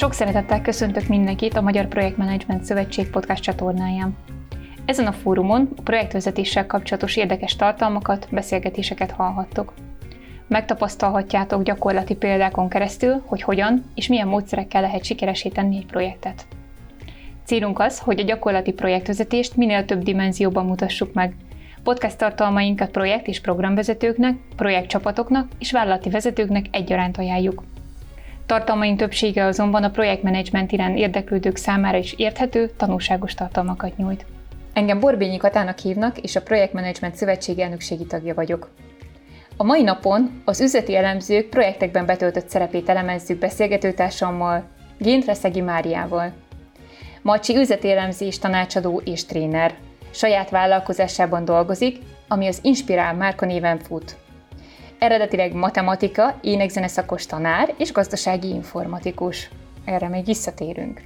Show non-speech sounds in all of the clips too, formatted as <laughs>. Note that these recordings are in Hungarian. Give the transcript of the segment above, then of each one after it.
Sok szeretettel köszöntök mindenkit a Magyar Projektmenedzsment Szövetség podcast csatornáján. Ezen a fórumon a projektvezetéssel kapcsolatos érdekes tartalmakat, beszélgetéseket hallhattok. Megtapasztalhatjátok gyakorlati példákon keresztül, hogy hogyan és milyen módszerekkel lehet sikeresíteni egy projektet. Célunk az, hogy a gyakorlati projektvezetést minél több dimenzióban mutassuk meg. Podcast tartalmainkat projekt és programvezetőknek, projektcsapatoknak és vállalati vezetőknek egyaránt ajánljuk. Tartalmaink többsége azonban a projektmenedzsment iránt érdeklődők számára is érthető, tanulságos tartalmakat nyújt. Engem Borbényi Katának hívnak, és a Projektmenedzsment Szövetség elnökségi tagja vagyok. A mai napon az üzleti elemzők projektekben betöltött szerepét elemezzük beszélgetőtársammal, Géntreszegi Máriával. Macsi üzleti elemzés tanácsadó és tréner. Saját vállalkozásában dolgozik, ami az Inspirál márka néven fut. Eredetileg matematika, énekzene szakos tanár és gazdasági informatikus. Erre még visszatérünk.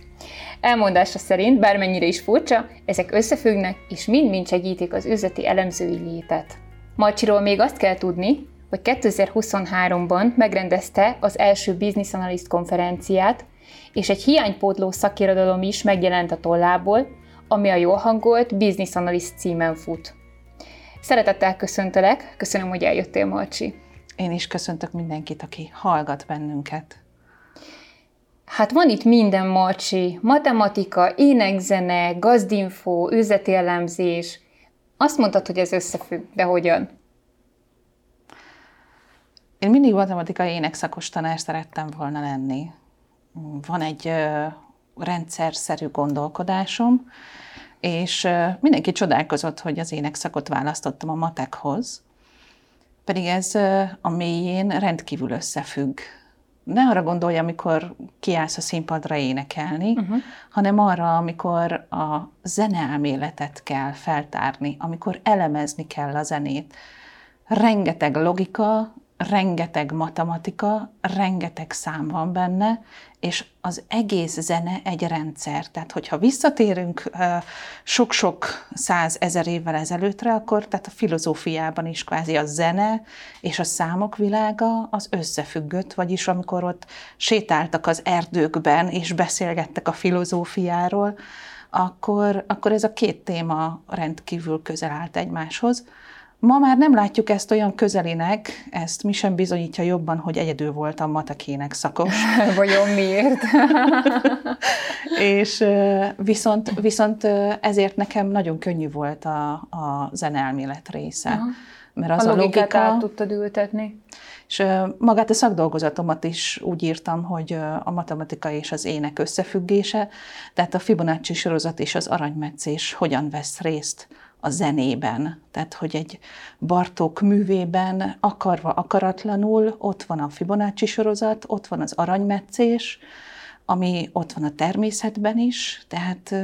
Elmondása szerint, bármennyire is furcsa, ezek összefüggnek és mind-mind segítik az üzleti elemzői létet. Marcsiról még azt kell tudni, hogy 2023-ban megrendezte az első Business Analyst konferenciát, és egy hiánypótló szakirodalom is megjelent a tollából, ami a jól hangolt Business Analyst címen fut. Szeretettel köszöntelek, köszönöm, hogy eljöttél, Marcsi. Én is köszöntök mindenkit, aki hallgat bennünket. Hát van itt minden, Marcsi. Matematika, énekzene, gazdinfo, üzleti elemzés. Azt mondtad, hogy ez összefügg, de hogyan? Én mindig matematikai énekszakos tanár szerettem volna lenni. Van egy ö, rendszerszerű gondolkodásom, és ö, mindenki csodálkozott, hogy az énekszakot választottam a matekhoz, pedig ez a mélyén rendkívül összefügg ne arra gondolja, amikor kiállsz a színpadra énekelni, uh-huh. hanem arra, amikor a zeneelméletet kell feltárni, amikor elemezni kell a zenét. Rengeteg logika, rengeteg matematika, rengeteg szám van benne, és az egész zene egy rendszer. Tehát, hogyha visszatérünk sok-sok száz ezer évvel ezelőttre, akkor tehát a filozófiában is kvázi a zene és a számok világa az összefüggött, vagyis amikor ott sétáltak az erdőkben és beszélgettek a filozófiáról, akkor, akkor ez a két téma rendkívül közel állt egymáshoz. Ma már nem látjuk ezt olyan közelinek, ezt mi sem bizonyítja jobban, hogy egyedül voltam matekének szakos. <laughs> Vajon miért? <laughs> és viszont, viszont ezért nekem nagyon könnyű volt a, a zeneelmélet része. Aha. Mert az a, a logika... át tudtad ültetni? És magát a szakdolgozatomat is úgy írtam, hogy a matematika és az ének összefüggése, tehát a Fibonacci sorozat és az aranymetszés hogyan vesz részt a zenében. Tehát, hogy egy Bartók művében akarva, akaratlanul ott van a Fibonacci sorozat, ott van az aranymetszés, ami ott van a természetben is, tehát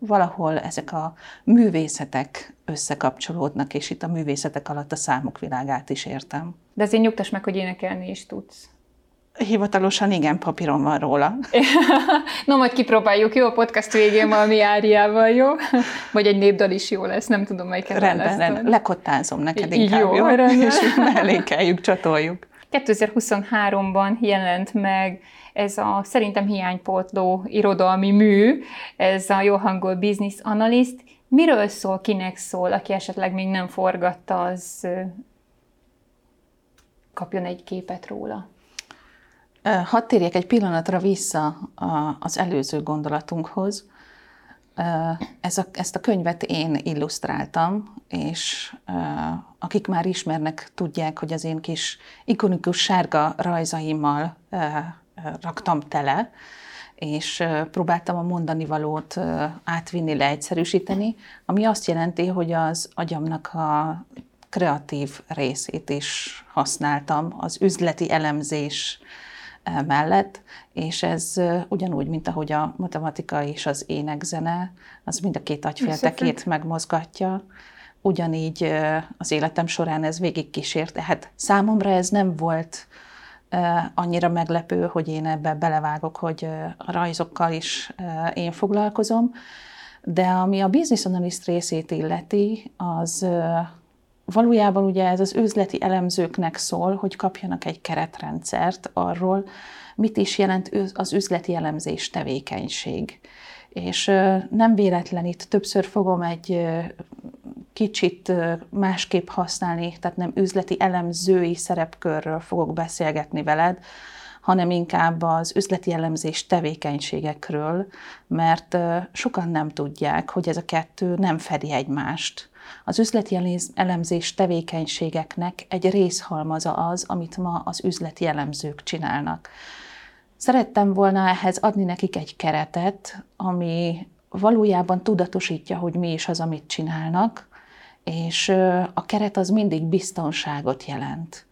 valahol ezek a művészetek összekapcsolódnak, és itt a művészetek alatt a számok világát is értem. De azért nyugtass meg, hogy énekelni is tudsz. Hivatalosan igen, papíron van róla. <laughs> Na, majd kipróbáljuk, jó? A podcast végén valami áriával, jó? Vagy egy népdal is jó lesz, nem tudom, melyiket Rendben, rendben. Lekottázom neked inkább, jó? jó? Rendben. És mellékeljük, csatoljuk. 2023-ban jelent meg ez a szerintem hiánypótló irodalmi mű, ez a jó hangol Business Analyst. Miről szól, kinek szól, aki esetleg még nem forgatta, az kapjon egy képet róla. Hadd térjek egy pillanatra vissza az előző gondolatunkhoz. Ez a, ezt a könyvet én illusztráltam, és akik már ismernek, tudják, hogy az én kis ikonikus sárga rajzaimmal raktam tele, és próbáltam a mondani valót átvinni, leegyszerűsíteni, ami azt jelenti, hogy az agyamnak a kreatív részét is használtam, az üzleti elemzés mellett, és ez ugyanúgy, mint ahogy a matematika és az énekzene, az mind a két agyféltekét megmozgatja, ugyanígy az életem során ez végig kísért. Tehát számomra ez nem volt annyira meglepő, hogy én ebbe belevágok, hogy a rajzokkal is én foglalkozom, de ami a business analyst részét illeti, az valójában ugye ez az üzleti elemzőknek szól, hogy kapjanak egy keretrendszert arról, mit is jelent az üzleti elemzés tevékenység. És nem véletlen itt többször fogom egy kicsit másképp használni, tehát nem üzleti elemzői szerepkörről fogok beszélgetni veled, hanem inkább az üzleti elemzés tevékenységekről, mert sokan nem tudják, hogy ez a kettő nem fedi egymást. Az üzleti elemzés tevékenységeknek egy részhalmaza az, amit ma az üzleti elemzők csinálnak. Szerettem volna ehhez adni nekik egy keretet, ami valójában tudatosítja, hogy mi is az, amit csinálnak, és a keret az mindig biztonságot jelent.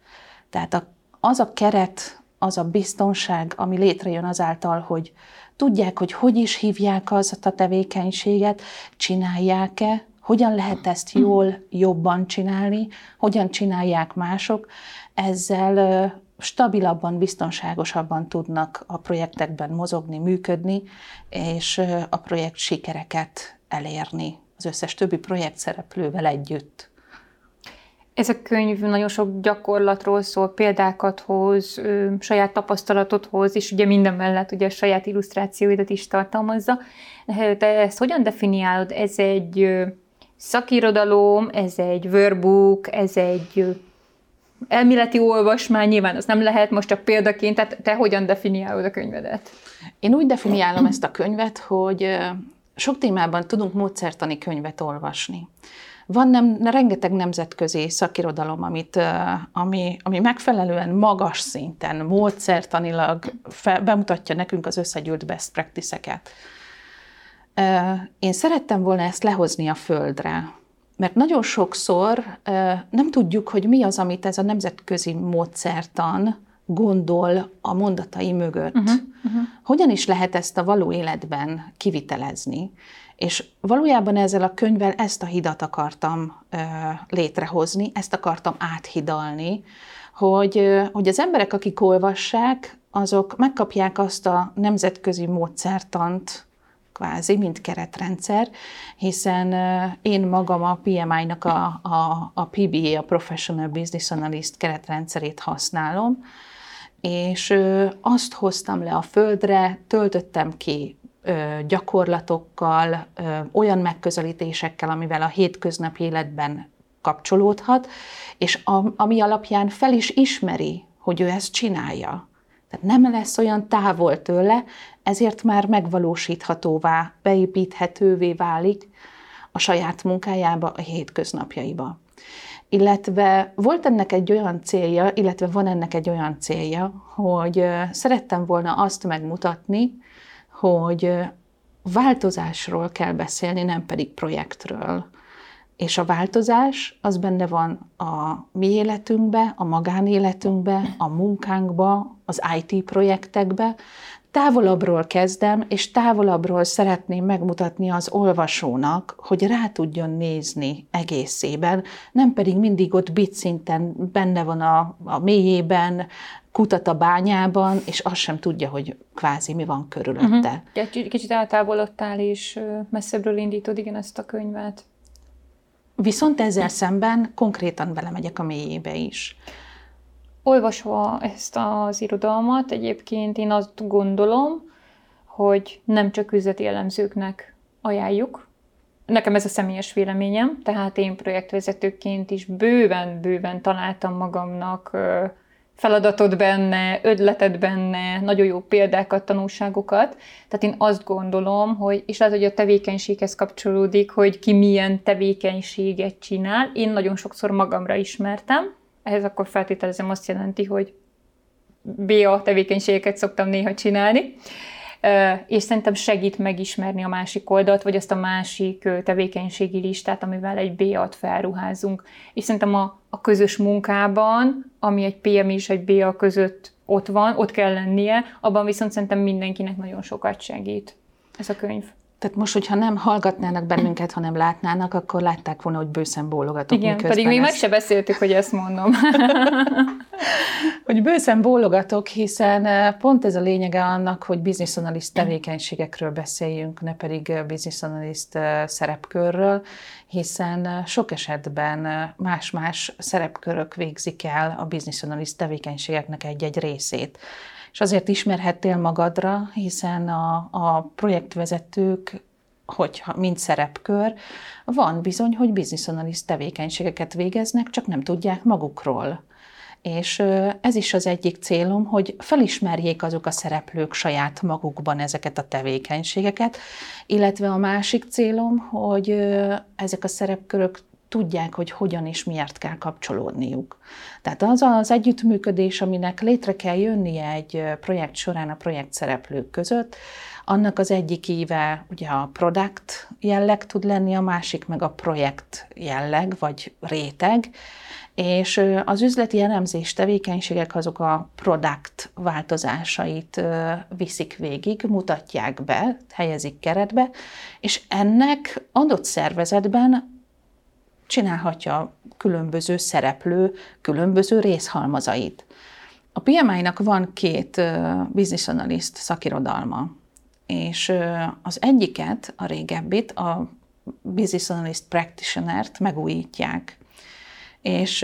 Tehát az a keret, az a biztonság, ami létrejön azáltal, hogy tudják, hogy hogy is hívják az a tevékenységet, csinálják-e, hogyan lehet ezt jól, jobban csinálni, hogyan csinálják mások, ezzel stabilabban, biztonságosabban tudnak a projektekben mozogni, működni, és a projekt sikereket elérni az összes többi projekt szereplővel együtt. Ez a könyv nagyon sok gyakorlatról szól, példákat hoz, saját tapasztalatot hoz, és ugye minden mellett ugye a saját illusztrációidat is tartalmazza. Te ezt hogyan definiálod? Ez egy szakirodalom, ez egy workbook, ez egy elméleti olvasmány, nyilván az nem lehet most csak példaként, tehát te hogyan definiálod a könyvedet? Én úgy definiálom ezt a könyvet, hogy sok témában tudunk módszertani könyvet olvasni. Van nem, rengeteg nemzetközi szakirodalom, amit, ami, ami megfelelően magas szinten, módszertanilag fe, bemutatja nekünk az összegyűlt best practice-eket. Én szerettem volna ezt lehozni a földre, mert nagyon sokszor nem tudjuk, hogy mi az, amit ez a nemzetközi módszertan gondol a mondatai mögött. Uh-huh, uh-huh. Hogyan is lehet ezt a való életben kivitelezni? És valójában ezzel a könyvvel ezt a hidat akartam ö, létrehozni, ezt akartam áthidalni, hogy, ö, hogy az emberek, akik olvassák, azok megkapják azt a nemzetközi módszertant, kvázi, mint keretrendszer, hiszen én magam a PMI-nak a, a, a PBA, a Professional Business Analyst keretrendszerét használom, és azt hoztam le a földre, töltöttem ki gyakorlatokkal, olyan megközelítésekkel, amivel a hétköznapi életben kapcsolódhat, és ami alapján fel is ismeri, hogy ő ezt csinálja. Tehát nem lesz olyan távol tőle, ezért már megvalósíthatóvá, beépíthetővé válik a saját munkájába, a hétköznapjaiba. Illetve volt ennek egy olyan célja, illetve van ennek egy olyan célja, hogy szerettem volna azt megmutatni, hogy változásról kell beszélni, nem pedig projektről. És a változás az benne van a mi életünkbe, a magánéletünkbe, a munkánkba, az IT projektekbe. Távolabbról kezdem, és távolabbról szeretném megmutatni az olvasónak, hogy rá tudjon nézni egészében, nem pedig mindig ott bit szinten benne van a, a mélyében, kutat a bányában, és azt sem tudja, hogy kvázi mi van körülötte. Uh-huh. Kicsit eltávolodtál, és messzebbről indítod igen ezt a könyvet. Viszont ezzel szemben konkrétan belemegyek a mélyébe is. Olvasva ezt az irodalmat, egyébként én azt gondolom, hogy nem csak üzleti elemzőknek ajánljuk. Nekem ez a személyes véleményem, tehát én projektvezetőként is bőven-bőven találtam magamnak feladatot benne, ötletet benne, nagyon jó példákat, tanulságokat. Tehát én azt gondolom, hogy, és lehet, hogy a tevékenységhez kapcsolódik, hogy ki milyen tevékenységet csinál. Én nagyon sokszor magamra ismertem, ehhez akkor feltételezem azt jelenti, hogy BA tevékenységeket szoktam néha csinálni és szerintem segít megismerni a másik oldalt, vagy azt a másik tevékenységi listát, amivel egy BA-t felruházunk. És szerintem a, a közös munkában, ami egy PM és egy BA között ott van, ott kell lennie, abban viszont szerintem mindenkinek nagyon sokat segít ez a könyv. Tehát most, hogyha nem hallgatnának bennünket, hanem látnának, akkor látták volna, hogy bőszen bólogatok. Igen, pedig még ezt... meg se beszéltük, hogy ezt mondom. <laughs> hogy bőszen bólogatok, hiszen pont ez a lényege annak, hogy business analyst tevékenységekről beszéljünk, ne pedig business analyst szerepkörről, hiszen sok esetben más-más szerepkörök végzik el a business analyst tevékenységeknek egy-egy részét. És azért ismerhettél magadra, hiszen a, a projektvezetők hogyha mint szerepkör, van bizony, hogy business analyst tevékenységeket végeznek, csak nem tudják magukról. És ez is az egyik célom, hogy felismerjék azok a szereplők saját magukban ezeket a tevékenységeket, illetve a másik célom, hogy ezek a szerepkörök tudják, hogy hogyan és miért kell kapcsolódniuk. Tehát az az együttműködés, aminek létre kell jönnie egy projekt során a projekt szereplők között, annak az egyik éve ugye a product jelleg tud lenni, a másik meg a projekt jelleg, vagy réteg, és az üzleti elemzés tevékenységek azok a product változásait viszik végig, mutatják be, helyezik keretbe, és ennek adott szervezetben csinálhatja különböző szereplő különböző részhalmazait. A PMI-nak van két business analyst szakirodalma, és az egyiket, a régebbit, a business analyst practitioner-t megújítják. És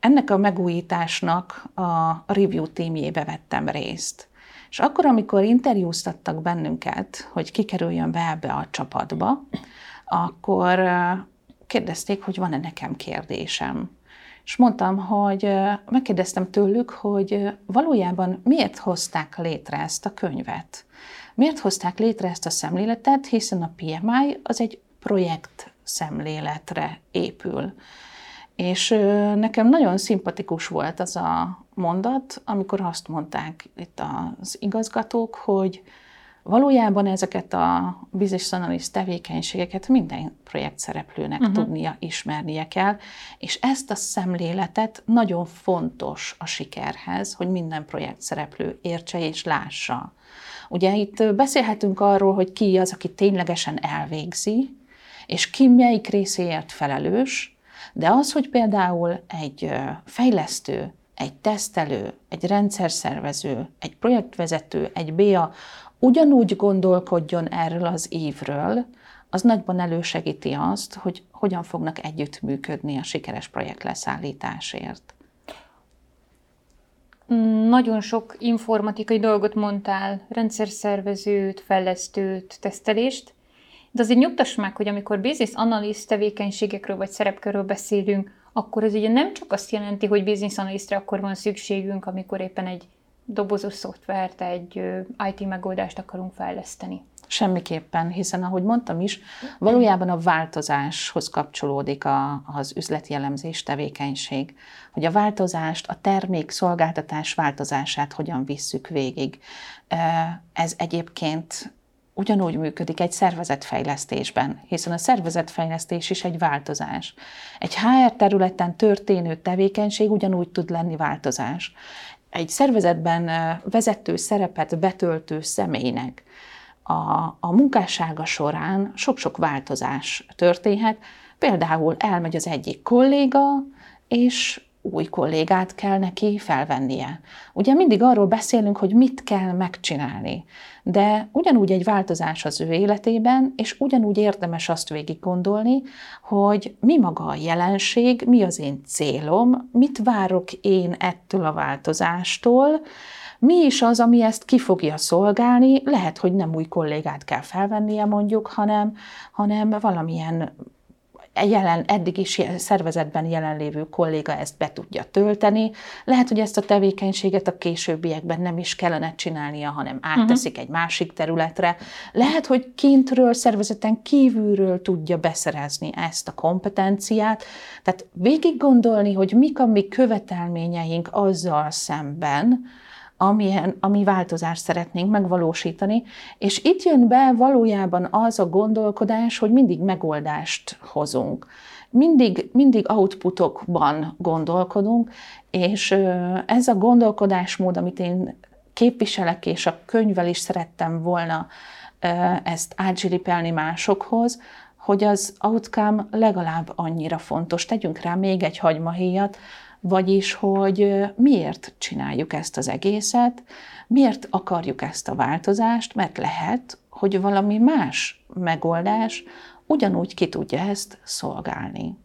ennek a megújításnak a review tímjébe vettem részt. És akkor, amikor interjúztattak bennünket, hogy kikerüljön be ebbe a csapatba, akkor kérdezték, hogy van-e nekem kérdésem. És mondtam, hogy megkérdeztem tőlük, hogy valójában miért hozták létre ezt a könyvet. Miért hozták létre ezt a szemléletet, hiszen a PMI az egy projekt szemléletre épül. És nekem nagyon szimpatikus volt az a mondat, amikor azt mondták itt az igazgatók, hogy valójában ezeket a business analyst tevékenységeket minden projekt szereplőnek uh-huh. tudnia, ismernie kell, és ezt a szemléletet nagyon fontos a sikerhez, hogy minden projekt szereplő értse és lássa. Ugye itt beszélhetünk arról, hogy ki az, aki ténylegesen elvégzi, és ki melyik részéért felelős, de az, hogy például egy fejlesztő, egy tesztelő, egy rendszerszervező, egy projektvezető, egy BA ugyanúgy gondolkodjon erről az évről, az nagyban elősegíti azt, hogy hogyan fognak együttműködni a sikeres projekt leszállításért. Nagyon sok informatikai dolgot mondtál, rendszerszervezőt, fejlesztőt, tesztelést, de azért nyugtass meg, hogy amikor business analyst tevékenységekről vagy szerepkörről beszélünk, akkor ez ugye nem csak azt jelenti, hogy business analystre akkor van szükségünk, amikor éppen egy dobozos szoftvert, egy IT megoldást akarunk fejleszteni. Semmiképpen, hiszen ahogy mondtam is, valójában a változáshoz kapcsolódik a, az üzleti elemzés tevékenység. Hogy a változást, a termék, szolgáltatás változását hogyan visszük végig. Ez egyébként ugyanúgy működik egy szervezetfejlesztésben, hiszen a szervezetfejlesztés is egy változás. Egy HR területen történő tevékenység ugyanúgy tud lenni változás. Egy szervezetben vezető szerepet betöltő személynek a, a munkássága során sok-sok változás történhet. Például elmegy az egyik kolléga, és új kollégát kell neki felvennie. Ugye mindig arról beszélünk, hogy mit kell megcsinálni, de ugyanúgy egy változás az ő életében, és ugyanúgy érdemes azt végig gondolni, hogy mi maga a jelenség, mi az én célom, mit várok én ettől a változástól, mi is az, ami ezt ki fogja szolgálni, lehet, hogy nem új kollégát kell felvennie mondjuk, hanem, hanem valamilyen jelen, eddig is szervezetben jelenlévő kolléga ezt be tudja tölteni. Lehet, hogy ezt a tevékenységet a későbbiekben nem is kellene csinálnia, hanem átteszik uh-huh. egy másik területre. Lehet, hogy kintről, szervezeten kívülről tudja beszerezni ezt a kompetenciát. Tehát végig gondolni, hogy mik a mi követelményeink azzal szemben, amilyen, ami változást szeretnénk megvalósítani, és itt jön be valójában az a gondolkodás, hogy mindig megoldást hozunk. Mindig, mindig outputokban gondolkodunk, és ez a gondolkodásmód, amit én képviselek, és a könyvvel is szerettem volna ezt átζsiripelni másokhoz, hogy az outcome legalább annyira fontos. Tegyünk rá még egy hagymahéjat, vagyis, hogy miért csináljuk ezt az egészet, miért akarjuk ezt a változást, mert lehet, hogy valami más megoldás ugyanúgy ki tudja ezt szolgálni.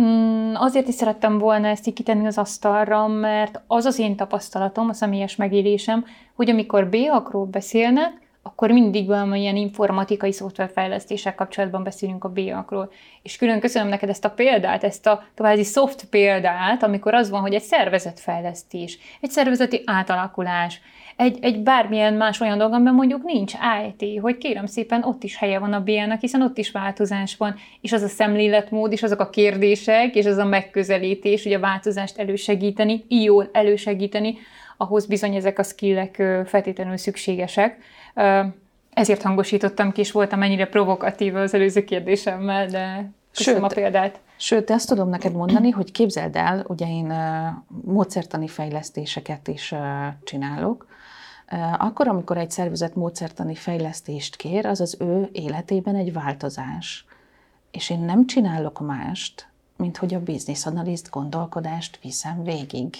Mm, azért is szerettem volna ezt kitenni az asztalra, mert az az én tapasztalatom, a személyes megélésem, hogy amikor B-akról beszélnek, akkor mindig valamilyen informatikai szoftverfejlesztéssel kapcsolatban beszélünk a B-akról. És külön köszönöm neked ezt a példát, ezt a további soft példát, amikor az van, hogy egy szervezetfejlesztés, egy szervezeti átalakulás, egy, egy bármilyen más olyan dolog, amiben mondjuk nincs IT, hogy kérem szépen ott is helye van a BL-nek, hiszen ott is változás van, és az a szemléletmód, és azok a kérdések, és az a megközelítés, hogy a változást elősegíteni, jól elősegíteni, ahhoz bizony ezek a skillek feltétlenül szükségesek. Ezért hangosítottam ki, és voltam ennyire provokatív az előző kérdésemmel, de Sőt, a példát. Sőt, ezt tudom neked mondani, hogy képzeld el, ugye én módszertani fejlesztéseket is csinálok, akkor, amikor egy szervezet módszertani fejlesztést kér, az az ő életében egy változás. És én nem csinálok mást, mint hogy a business analyst gondolkodást viszem végig.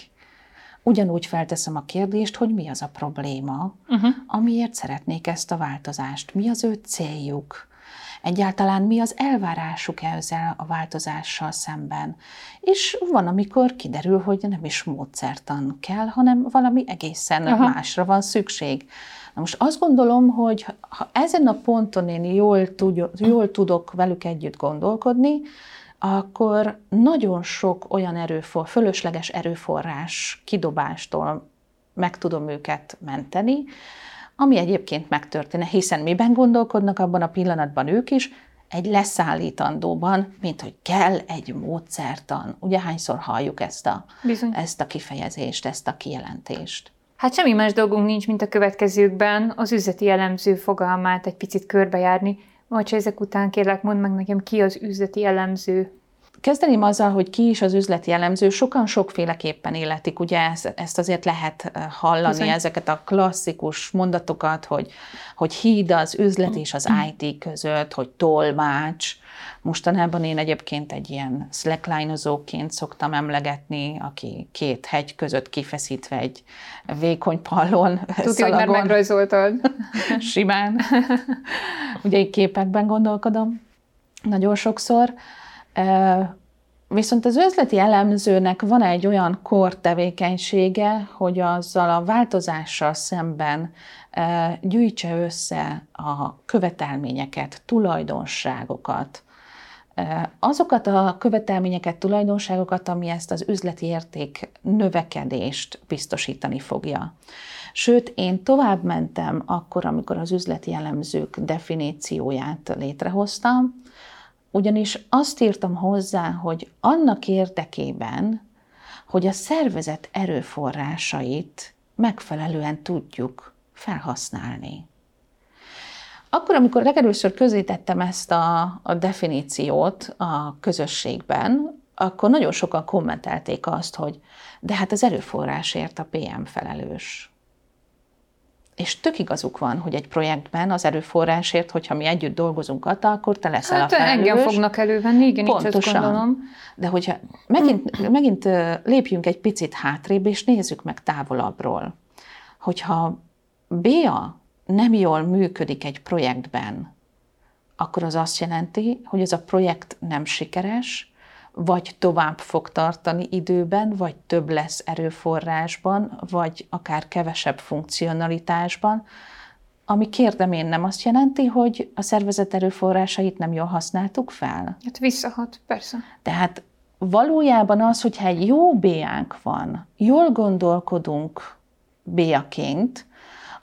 Ugyanúgy felteszem a kérdést, hogy mi az a probléma, uh-huh. amiért szeretnék ezt a változást, mi az ő céljuk, egyáltalán mi az elvárásuk ezzel a változással szemben. És van, amikor kiderül, hogy nem is módszertan kell, hanem valami egészen Aha. másra van szükség. Na most azt gondolom, hogy ha ezen a ponton én jól, tud, jól tudok velük együtt gondolkodni, akkor nagyon sok olyan erőfor, fölösleges erőforrás kidobástól meg tudom őket menteni, ami egyébként megtörténne, hiszen miben gondolkodnak abban a pillanatban ők is, egy leszállítandóban, mint hogy kell egy módszertan. Ugye hányszor halljuk ezt a, ezt a kifejezést, ezt a kijelentést? Hát semmi más dolgunk nincs, mint a következőkben az üzleti elemző fogalmát egy picit körbejárni. Vagy ezek után kérlek, mondd meg nekem, ki az üzleti elemző. Kezdeném azzal, hogy ki is az üzleti elemző, sokan sokféleképpen életik, ugye ezt azért lehet hallani, Bizony. ezeket a klasszikus mondatokat, hogy, hogy híd az üzlet és az <clears throat> IT között, hogy tolmács. Mostanában én egyébként egy ilyen slackline szoktam emlegetni, aki két hegy között kifeszítve egy vékony pallon Tudja, hogy már megrajzoltad. <laughs> Simán. Ugye egy képekben gondolkodom nagyon sokszor. Viszont az üzleti elemzőnek van egy olyan kor tevékenysége, hogy azzal a változással szemben gyűjtse össze a követelményeket, tulajdonságokat, azokat a követelményeket, tulajdonságokat, ami ezt az üzleti érték növekedést biztosítani fogja. Sőt, én tovább mentem akkor, amikor az üzleti elemzők definícióját létrehoztam, ugyanis azt írtam hozzá, hogy annak érdekében, hogy a szervezet erőforrásait megfelelően tudjuk felhasználni. Akkor, amikor legelőször közítettem ezt a, a definíciót a közösségben, akkor nagyon sokan kommentelték azt, hogy de hát az erőforrásért a PM felelős. És tök igazuk van, hogy egy projektben az erőforrásért, hogyha mi együtt dolgozunk ott, akkor te leszel hát, a felelős. engem fognak elővenni, igen, Pontosan. így gondolom. De hogyha megint, megint lépjünk egy picit hátrébb, és nézzük meg távolabbról. Hogyha BA nem jól működik egy projektben, akkor az azt jelenti, hogy ez a projekt nem sikeres, vagy tovább fog tartani időben, vagy több lesz erőforrásban, vagy akár kevesebb funkcionalitásban, ami kérdem én nem azt jelenti, hogy a szervezet erőforrásait nem jól használtuk fel? Hát visszahat, persze. Tehát valójában az, hogyha egy jó béánk van, jól gondolkodunk béaként,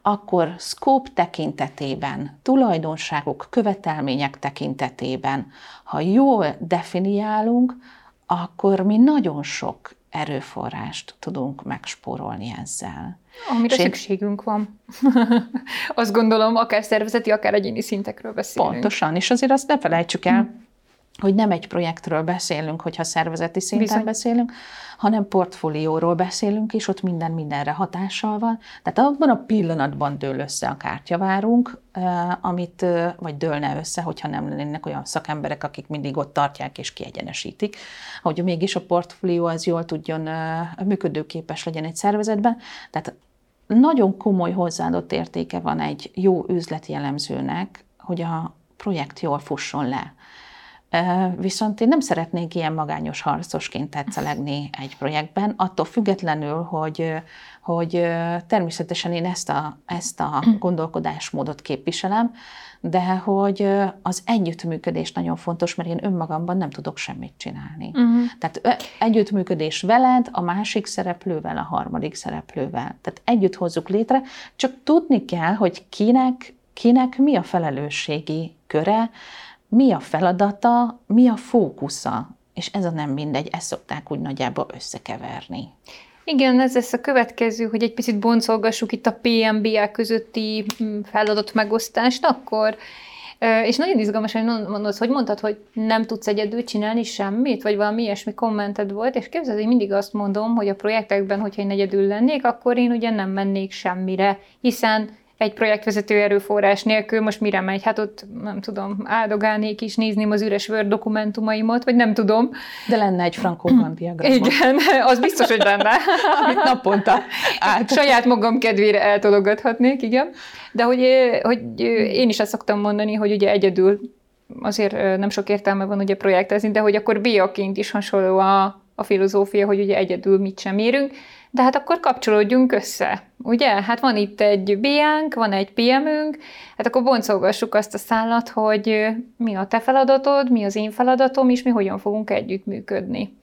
akkor scope tekintetében, tulajdonságok, követelmények tekintetében, ha jól definiálunk, akkor mi nagyon sok erőforrást tudunk megspórolni ezzel. Amire És szükségünk van. <laughs> Azt gondolom, akár szervezeti, akár egyéni szintekről beszélünk. Pontosan, és azért azt ne felejtsük el, hogy nem egy projektről beszélünk, hogyha szervezeti szinten Bizony. beszélünk, hanem portfólióról beszélünk, és ott minden mindenre hatással van. Tehát abban a pillanatban dől össze a kártyavárunk, amit, vagy dőlne össze, hogyha nem lennének olyan szakemberek, akik mindig ott tartják és kiegyenesítik, hogy mégis a portfólió az jól tudjon működőképes legyen egy szervezetben. Tehát nagyon komoly hozzáadott értéke van egy jó üzleti elemzőnek, hogy a projekt jól fusson le. Viszont én nem szeretnék ilyen magányos harcosként tetszelegni egy projektben, attól függetlenül, hogy, hogy természetesen én ezt a, ezt a gondolkodásmódot képviselem, de hogy az együttműködés nagyon fontos, mert én önmagamban nem tudok semmit csinálni. Uh-huh. Tehát együttműködés veled, a másik szereplővel, a harmadik szereplővel. Tehát együtt hozzuk létre, csak tudni kell, hogy kinek, kinek mi a felelősségi köre, mi a feladata, mi a fókusza, és ez a nem mindegy, ezt szokták úgy nagyjából összekeverni. Igen, ez lesz a következő, hogy egy picit boncolgassuk itt a PMBA közötti mm, feladat megosztást, akkor és nagyon izgalmas, hogy mondod, hogy mondtad, hogy nem tudsz egyedül csinálni semmit, vagy valami ilyesmi kommented volt, és képzeld, hogy mindig azt mondom, hogy a projektekben, hogyha én egyedül lennék, akkor én ugye nem mennék semmire, hiszen egy projektvezető erőforrás nélkül most mire megy? Hát ott nem tudom, áldogálnék is, nézném az üres Word dokumentumaimat, vagy nem tudom. De lenne egy Franco diagram. Igen, <laughs> az biztos, hogy lenne. <laughs> Amit naponta át. Saját magam kedvére eltologathatnék, igen. De hogy, hogy én is azt szoktam mondani, hogy ugye egyedül azért nem sok értelme van ugye projektezni, de hogy akkor biaként is hasonló a, a filozófia, hogy ugye egyedül mit sem érünk, de hát akkor kapcsolódjunk össze, ugye? Hát van itt egy BA-nk, van egy PM-ünk, hát akkor boncolgassuk azt a szállat, hogy mi a te feladatod, mi az én feladatom, és mi hogyan fogunk együttműködni.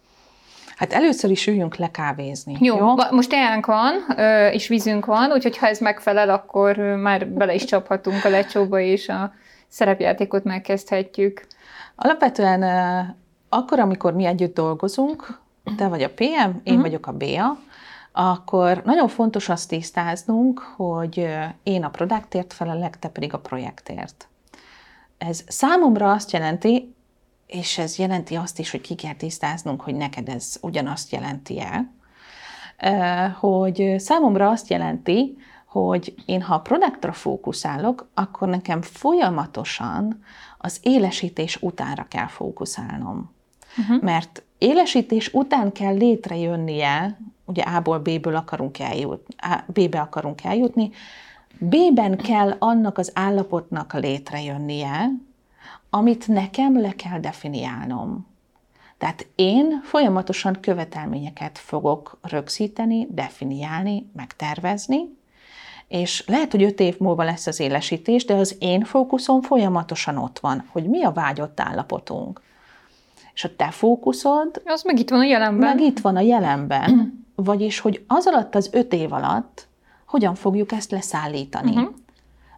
Hát először is üljünk le kávézni. Jó, jó? most teánk van, és vízünk van, úgyhogy ha ez megfelel, akkor már bele is csaphatunk a lecsóba, és a szerepjátékot megkezdhetjük. Alapvetően akkor, amikor mi együtt dolgozunk, te vagy a PM, én uh-huh. vagyok a BA, akkor nagyon fontos azt tisztáznunk, hogy én a produktért felelek, te pedig a projektért. Ez számomra azt jelenti, és ez jelenti azt is, hogy ki kell tisztáznunk, hogy neked ez ugyanazt jelenti-e, hogy számomra azt jelenti, hogy én ha a produktra fókuszálok, akkor nekem folyamatosan az élesítés utánra kell fókuszálnom. Uh-huh. Mert élesítés után kell létrejönnie ugye A-ból B-ből akarunk eljutni, B-be akarunk eljutni, B-ben kell annak az állapotnak létrejönnie, amit nekem le kell definiálnom. Tehát én folyamatosan követelményeket fogok rögzíteni, definiálni, megtervezni, és lehet, hogy öt év múlva lesz az élesítés, de az én fókuszom folyamatosan ott van, hogy mi a vágyott állapotunk. És a te fókuszod... Az meg itt van a jelenben. Meg itt van a jelenben. <clears throat> Vagyis, hogy az alatt az öt év alatt hogyan fogjuk ezt leszállítani. Uh-huh.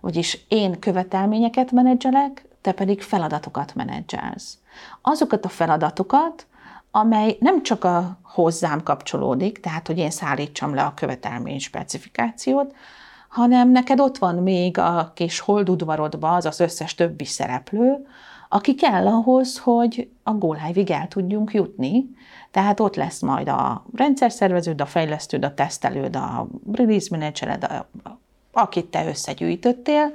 Vagyis én követelményeket menedzselek, te pedig feladatokat menedzselsz. Azokat a feladatokat, amely nem csak a hozzám kapcsolódik, tehát hogy én szállítsam le a követelmény specifikációt, hanem neked ott van még a kis holdudvarodba az az összes többi szereplő, aki kell ahhoz, hogy a go el tudjunk jutni, tehát ott lesz majd a rendszerszerveződ, a fejlesztőd, a tesztelőd, a release managered, a, akit te összegyűjtöttél,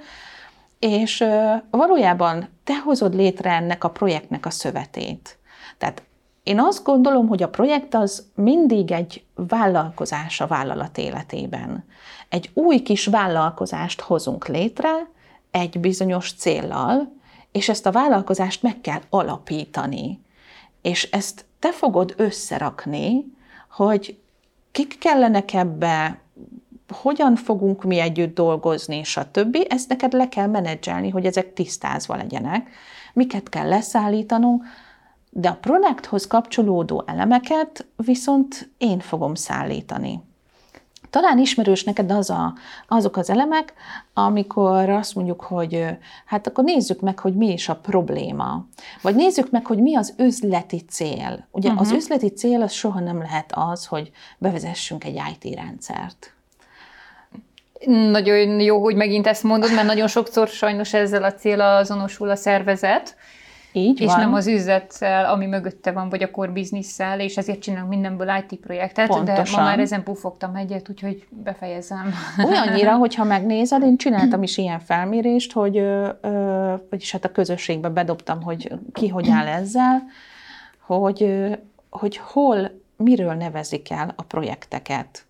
és valójában te hozod létre ennek a projektnek a szövetét. Tehát én azt gondolom, hogy a projekt az mindig egy vállalkozás a vállalat életében. Egy új kis vállalkozást hozunk létre egy bizonyos céllal, és ezt a vállalkozást meg kell alapítani. És ezt te fogod összerakni, hogy kik kellenek ebbe, hogyan fogunk mi együtt dolgozni, többi, Ezt neked le kell menedzselni, hogy ezek tisztázva legyenek, miket kell leszállítanunk, de a produkthoz kapcsolódó elemeket viszont én fogom szállítani. Talán ismerős neked az a, azok az elemek, amikor azt mondjuk, hogy hát akkor nézzük meg, hogy mi is a probléma. Vagy nézzük meg, hogy mi az üzleti cél. Ugye uh-huh. az mhm. üzleti cél az soha nem lehet az, hogy bevezessünk egy IT rendszert. Nagyon jó, hogy megint ezt mondod, mert nagyon sokszor sajnos ezzel a cél azonosul a szervezet, Így és van. nem az üzlettel, ami mögötte van, vagy a core business és ezért csinálunk mindenből IT projektet, Pontosan. de ma már ezen pufogtam egyet, úgyhogy befejezem. Olyannyira, <laughs> hogyha megnézed, én csináltam is ilyen felmérést, hogy, vagyis hát a közösségbe bedobtam, hogy ki hogy áll ezzel, hogy, hogy hol, miről nevezik el a projekteket.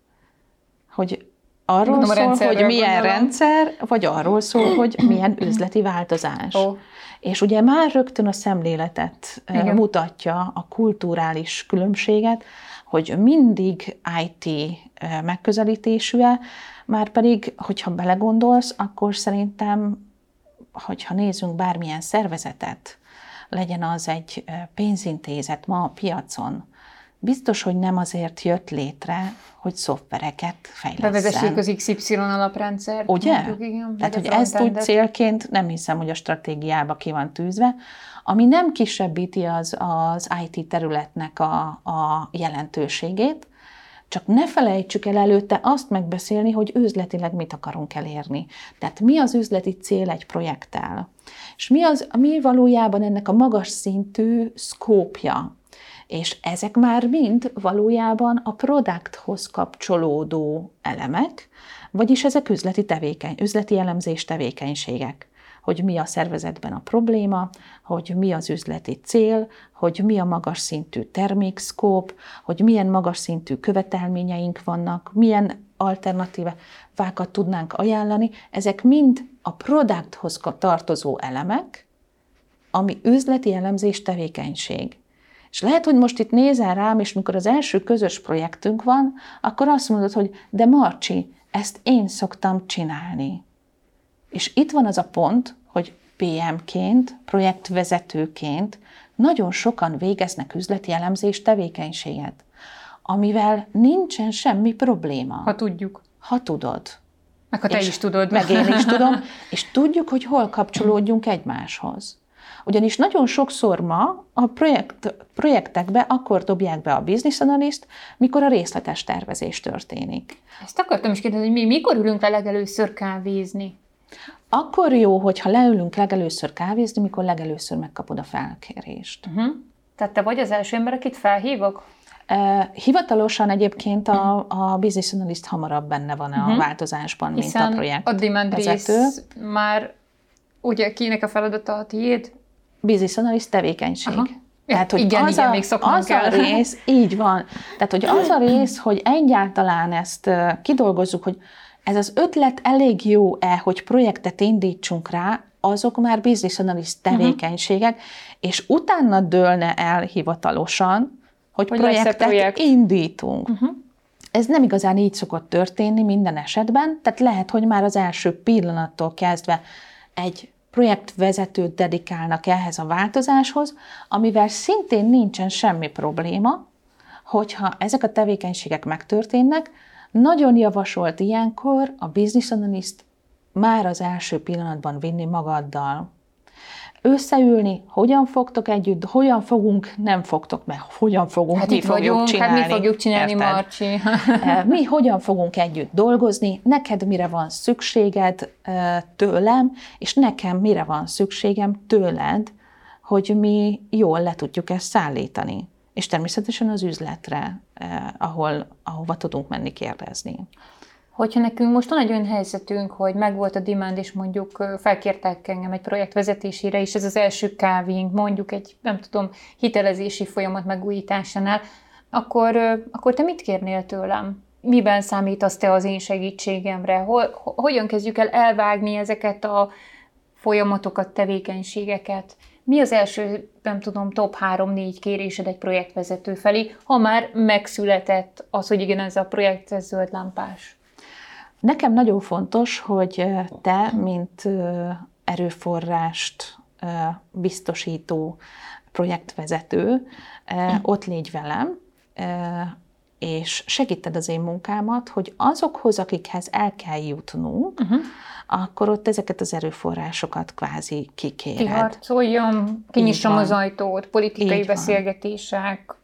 Hogy arról Gondolom, a szól, hogy milyen gondolom. rendszer, vagy arról szól, hogy milyen üzleti változás. Ó. És ugye már rögtön a szemléletet Igen. mutatja a kulturális különbséget, hogy mindig IT megközelítésű-e, már pedig, hogyha belegondolsz, akkor szerintem, hogyha nézzünk bármilyen szervezetet, legyen az egy pénzintézet ma a piacon, biztos, hogy nem azért jött létre, hogy szoftvereket fejleszten. Bevezessük az XY alaprendszert. Ugye? mondjuk, igen, Tehát, hogy ezt úgy célként nem hiszem, hogy a stratégiába ki van tűzve, ami nem kisebbíti az, az IT területnek a, a jelentőségét, csak ne felejtsük el előtte azt megbeszélni, hogy üzletileg mit akarunk elérni. Tehát mi az üzleti cél egy projekttel? És mi, az, mi valójában ennek a magas szintű szkópja? És ezek már mind valójában a produkthoz kapcsolódó elemek, vagyis ezek üzleti, tevékeny, üzleti elemzés tevékenységek hogy mi a szervezetben a probléma, hogy mi az üzleti cél, hogy mi a magas szintű termékszkóp, hogy milyen magas szintű követelményeink vannak, milyen alternatívákat tudnánk ajánlani. Ezek mind a produkthoz tartozó elemek, ami üzleti elemzés tevékenység. És lehet, hogy most itt nézel rám, és mikor az első közös projektünk van, akkor azt mondod, hogy de Marcsi, ezt én szoktam csinálni. És itt van az a pont, hogy PM-ként, projektvezetőként nagyon sokan végeznek üzleti elemzés tevékenységet, amivel nincsen semmi probléma, Ha tudjuk. ha tudod. Meg ha te És is tudod. Meg én is tudom, <laughs> és tudjuk, hogy hol kapcsolódjunk egymáshoz. Ugyanis nagyon sokszor ma a projekt, projektekbe akkor dobják be a business analyst, mikor a részletes tervezés történik. Ezt akartam is kérdezni, hogy mi mikor ülünk le legelőször kávézni? Akkor jó, hogyha leülünk legelőször kávézni, mikor legelőször megkapod a felkérést. Uh-huh. Tehát te vagy az első ember, akit felhívok? Hivatalosan egyébként a, a business analyst hamarabb benne van a változásban, mint a Hiszen projekt a demand már ugye kinek a feladata a tiéd? Business analyst tevékenység. Aha. Tehát, hogy Igen, az, igen, a, még az kell. a <laughs> rész, így van. Tehát, hogy az a rész, hogy egyáltalán ezt kidolgozzuk, hogy ez az ötlet elég jó-e, hogy projektet indítsunk rá, azok már business analyst Mhm. tevékenységek, uh-huh. és utána dőlne el hivatalosan, hogy, Hogy projektet projekt. indítunk. Uh-huh. Ez nem igazán így szokott történni minden esetben, tehát lehet, hogy már az első pillanattól kezdve egy projektvezetőt dedikálnak ehhez a változáshoz, amivel szintén nincsen semmi probléma, hogyha ezek a tevékenységek megtörténnek, nagyon javasolt ilyenkor a business analyst már az első pillanatban vinni magaddal. Összeülni, hogyan fogtok együtt, hogyan fogunk, nem fogtok, mert hogyan fogunk, Hát mi fogjuk vagyunk, csinálni. hát mi fogjuk csinálni, érted? Marcsi. <laughs> Eh, mi hogyan fogunk együtt dolgozni, neked mire van szükséged eh, tőlem, és nekem mire van szükségem tőled, hogy mi jól le tudjuk ezt szállítani. És természetesen az üzletre, eh, ahol, ahova tudunk menni kérdezni. Hogyha nekünk most van egy olyan helyzetünk, hogy megvolt a demand, és mondjuk felkértek engem egy projekt vezetésére, és ez az első kávénk, mondjuk egy, nem tudom, hitelezési folyamat megújításánál, akkor, akkor te mit kérnél tőlem? Miben számítasz te az én segítségemre? Hol, ho- hogyan kezdjük el elvágni ezeket a folyamatokat, tevékenységeket? Mi az első, nem tudom, top 3-4 kérésed egy projektvezető felé, ha már megszületett az, hogy igen, ez a projekt, ez zöld lámpás? Nekem nagyon fontos, hogy te, mint eh, erőforrást biztosító projektvezető, eh, ott légy velem, és segíted az én munkámat, hogy azokhoz, akikhez el kell jutnunk, uh-huh. akkor ott ezeket az erőforrásokat kvázi kikéred. Kiharcoljam, kinyissam van. az ajtót, politikai Így beszélgetések,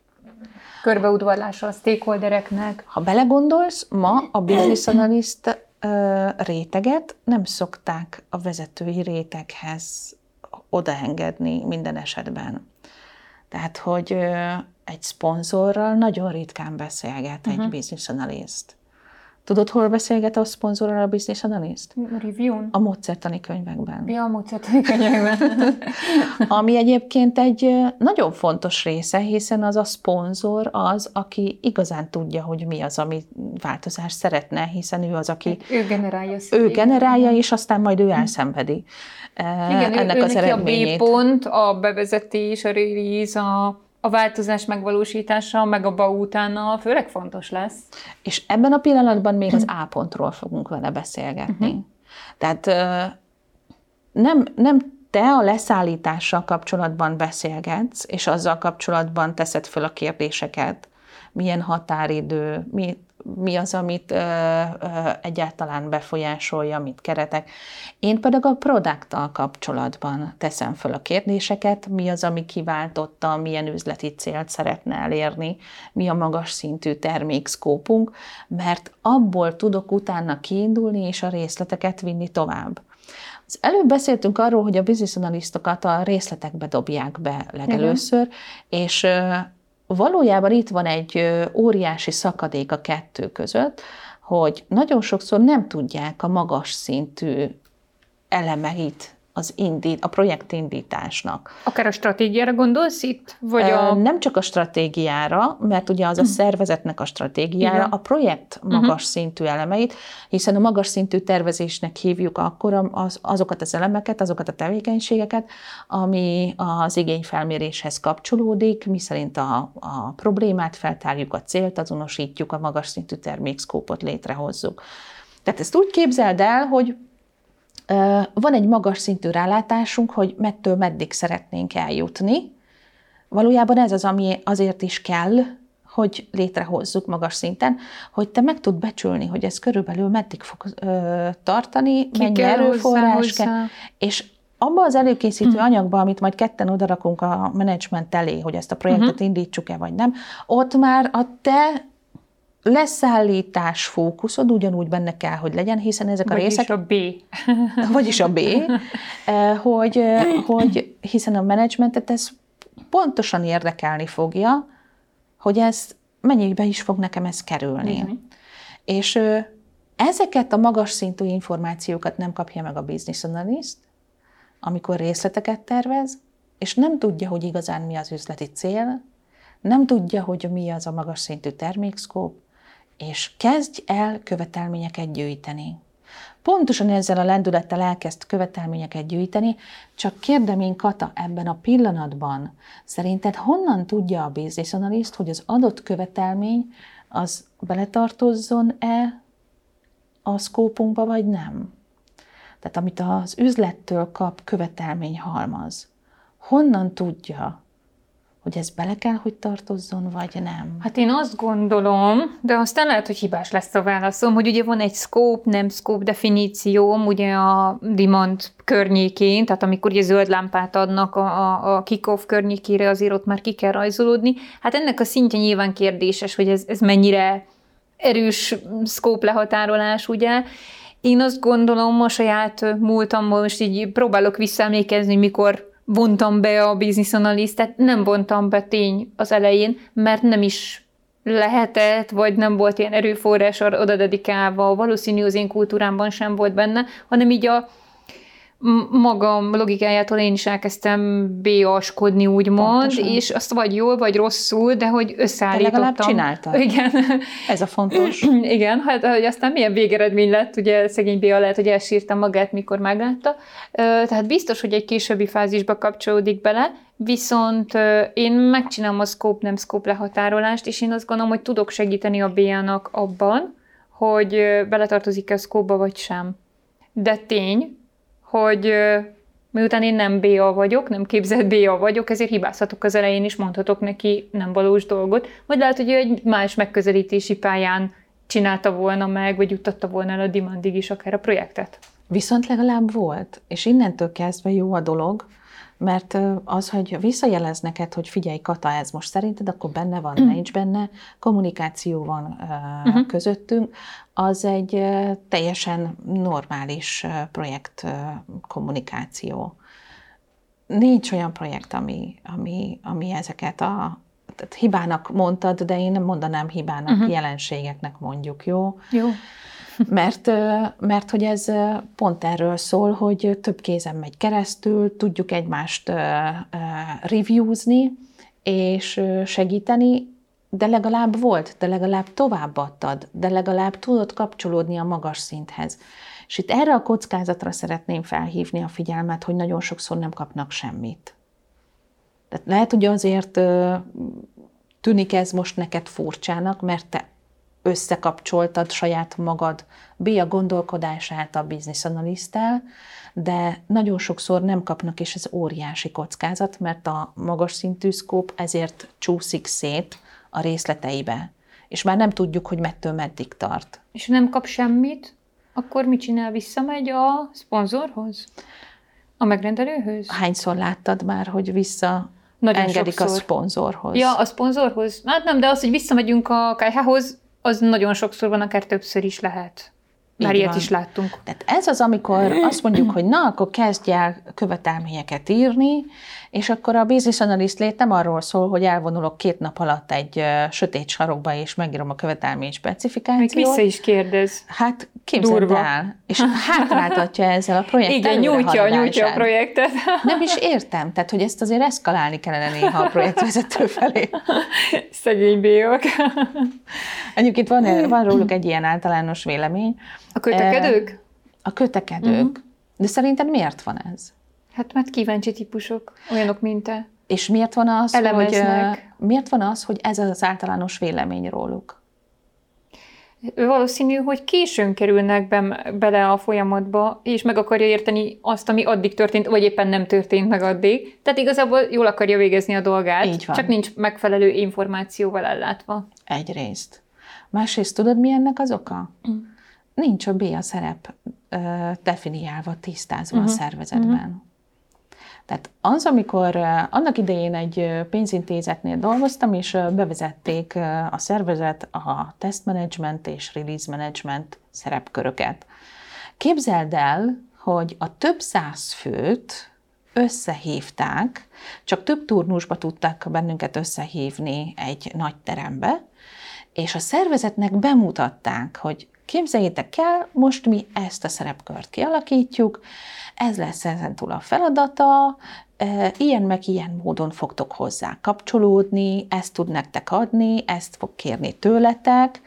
körbeudvarlása a stakeholdereknek. Ha belegondolsz, ma a business analyst réteget nem szokták a vezetői réteghez odaengedni minden esetben. Tehát, hogy egy szponzorral nagyon ritkán beszélget uh-huh. egy business analyst. Tudod, hol beszélget a szponzorral a business analyst? Review-n? A módszertani könyvekben. Ja, a módszertani könyvekben. <laughs> Ami egyébként egy nagyon fontos része, hiszen az a szponzor az, aki igazán tudja, hogy mi az, ami változást szeretne, hiszen ő az, aki... Ő generálja. Ő generálja, és aztán majd ő elszenvedi Igen, ennek ő, az eredményét. a B pont, a bevezetés, a release, a a változás megvalósítása, meg a BA utána főleg fontos lesz. És ebben a pillanatban még az A pontról fogunk vele beszélgetni. Uh-huh. Tehát nem, nem te a leszállítással kapcsolatban beszélgetsz, és azzal kapcsolatban teszed föl a kérdéseket, milyen határidő, mi, mi az, amit ö, ö, egyáltalán befolyásolja, mit keretek. Én pedig a produkttal kapcsolatban teszem föl a kérdéseket, mi az, ami kiváltotta, milyen üzleti célt szeretne elérni, mi a magas szintű termékszkópunk, mert abból tudok utána kiindulni és a részleteket vinni tovább. Az előbb beszéltünk arról, hogy a business analisztokat a részletekbe dobják be legelőször, uh-huh. és valójában itt van egy óriási szakadék a kettő között, hogy nagyon sokszor nem tudják a magas szintű elemeit az indít, a projektindításnak. Akár a stratégiára gondolsz itt? Vagy a... Nem csak a stratégiára, mert ugye az a szervezetnek a stratégiára, Igen. a projekt magas uh-huh. szintű elemeit, hiszen a magas szintű tervezésnek hívjuk akkor az, azokat az elemeket, azokat a tevékenységeket, ami az igényfelméréshez kapcsolódik, mi szerint a, a problémát feltárjuk, a célt azonosítjuk, a magas szintű termékszkópot létrehozzuk. Tehát ezt úgy képzeld el, hogy van egy magas szintű rálátásunk, hogy mettől meddig szeretnénk eljutni. Valójában ez az, ami azért is kell, hogy létrehozzuk magas szinten, hogy te meg tud becsülni, hogy ez körülbelül meddig fog ö, tartani, Ki mennyi erőforrás kell, és abba az előkészítő uh-huh. anyagba, amit majd ketten odarakunk a menedzsment elé, hogy ezt a projektet uh-huh. indítsuk-e vagy nem, ott már a te leszállítás fókuszod ugyanúgy benne kell, hogy legyen, hiszen ezek vagyis a részek... a B. <laughs> vagyis a B, eh, hogy, eh, hogy hiszen a menedzsmentet ez pontosan érdekelni fogja, hogy ez mennyibe is fog nekem ez kerülni. Uh-huh. És ezeket a magas szintű információkat nem kapja meg a business analyst, amikor részleteket tervez, és nem tudja, hogy igazán mi az üzleti cél, nem tudja, hogy mi az a magas szintű termékszkóp, és kezdj el követelményeket gyűjteni. Pontosan ezzel a lendülettel elkezd követelményeket gyűjteni, csak kérdem én Kata ebben a pillanatban, szerinted honnan tudja a business analyst, hogy az adott követelmény az beletartozzon-e a szkópunkba, vagy nem? Tehát amit az üzlettől kap követelmény halmaz, honnan tudja, hogy ez bele kell, hogy tartozzon, vagy nem? Hát én azt gondolom, de aztán lehet, hogy hibás lesz a válaszom, hogy ugye van egy scope, nem scope definícióm, ugye a demand környékén, tehát amikor ugye zöld lámpát adnak a, a, a kick-off környékére, azért ott már ki kell rajzolódni. Hát ennek a szintje nyilván kérdéses, hogy ez, ez mennyire erős scope lehatárolás, ugye. Én azt gondolom, a saját múltamból most így próbálok visszaemlékezni, mikor vontam be a business analisztet, nem vontam be tény az elején, mert nem is lehetett, vagy nem volt ilyen erőforrás oda dedikálva, valószínű az én kultúrámban sem volt benne, hanem így a magam logikájától én is elkezdtem béaskodni, úgymond, Pontosan. és azt vagy jól, vagy rosszul, de hogy összeállítottam. De legalább csináltad. <laughs> Igen. Ez a fontos. <clears throat> Igen, hát hogy aztán milyen végeredmény lett, ugye szegény Béa lehet, hogy elsírta magát, mikor meglátta. Tehát biztos, hogy egy későbbi fázisba kapcsolódik bele, viszont én megcsinálom a scope, nem scope lehatárolást, és én azt gondolom, hogy tudok segíteni a Béának abban, hogy beletartozik-e a scope vagy sem. De tény, hogy miután én nem BA vagyok, nem képzett BA vagyok, ezért hibázhatok az elején is, mondhatok neki nem valós dolgot, vagy lehet, hogy egy más megközelítési pályán csinálta volna meg, vagy juttatta volna el a demandig is akár a projektet. Viszont legalább volt, és innentől kezdve jó a dolog, mert az, hogy visszajelez neked, hogy figyelj, Kata, ez most szerinted, akkor benne van, mm. nincs benne, kommunikáció van uh, uh-huh. közöttünk, az egy teljesen normális projekt kommunikáció. nincs olyan projekt, ami, ami, ami ezeket a tehát hibának mondtad, de én nem mondanám hibának, uh-huh. jelenségeknek mondjuk, jó? Jó. Mert, mert hogy ez pont erről szól, hogy több kézen megy keresztül, tudjuk egymást reviewzni, és segíteni, de legalább volt, de legalább továbbadtad, de legalább tudod kapcsolódni a magas szinthez. És itt erre a kockázatra szeretném felhívni a figyelmet, hogy nagyon sokszor nem kapnak semmit. Tehát lehet, hogy azért tűnik ez most neked furcsának, mert te összekapcsoltad saját magad B a gondolkodását a business analiszttel, de nagyon sokszor nem kapnak, és ez óriási kockázat, mert a magas szintű szkóp ezért csúszik szét a részleteibe. És már nem tudjuk, hogy mettől meddig tart. És nem kap semmit, akkor mit csinál? Visszamegy a szponzorhoz? A megrendelőhöz? Hányszor láttad már, hogy vissza nagyon engedik sokszor. a szponzorhoz? Ja, a szponzorhoz? Hát nem, de az, hogy visszamegyünk a KH-hoz, az nagyon sokszor van, akár többször is lehet. Már Így ilyet van. is láttunk. Tehát ez az, amikor azt mondjuk, hogy na, akkor kezdj el követelményeket írni, és akkor a business analyst lét nem arról szól, hogy elvonulok két nap alatt egy uh, sötét sarokba, és megírom a követelmény specifikációt. Még vissza is kérdez. Hát képzeld Durva. el. És hátráltatja ezzel a projektet. Igen, nyújtja, nyújtja a projektet. <laughs> Nem is értem. Tehát, hogy ezt azért eszkalálni kellene néha a projektvezető felé. <laughs> Szegény bélyok. Egyébként van, van róluk egy ilyen általános vélemény. A kötekedők? A kötekedők. Uh-huh. De szerinted miért van ez? Hát mert kíváncsi típusok, olyanok, mint te. És miért van az, hogy, miért van az, hogy ez az általános vélemény róluk? Valószínű, hogy későn kerülnek be, bele a folyamatba, és meg akarja érteni azt, ami addig történt, vagy éppen nem történt meg addig. Tehát igazából jól akarja végezni a dolgát, Így van. csak nincs megfelelő információval ellátva. Egyrészt. Másrészt tudod, mi ennek az oka? Mm. Nincs a B a szerep definiálva, tisztázva uh-huh. a szervezetben. Uh-huh. Tehát az, amikor annak idején egy pénzintézetnél dolgoztam, és bevezették a szervezet a test management és release management szerepköröket. Képzeld el, hogy a több száz főt összehívták, csak több turnusba tudták bennünket összehívni egy nagy terembe, és a szervezetnek bemutatták, hogy képzeljétek el, most mi ezt a szerepkört kialakítjuk, ez lesz ezentúl a feladata, ilyen meg ilyen módon fogtok hozzá kapcsolódni, ezt tud nektek adni, ezt fog kérni tőletek.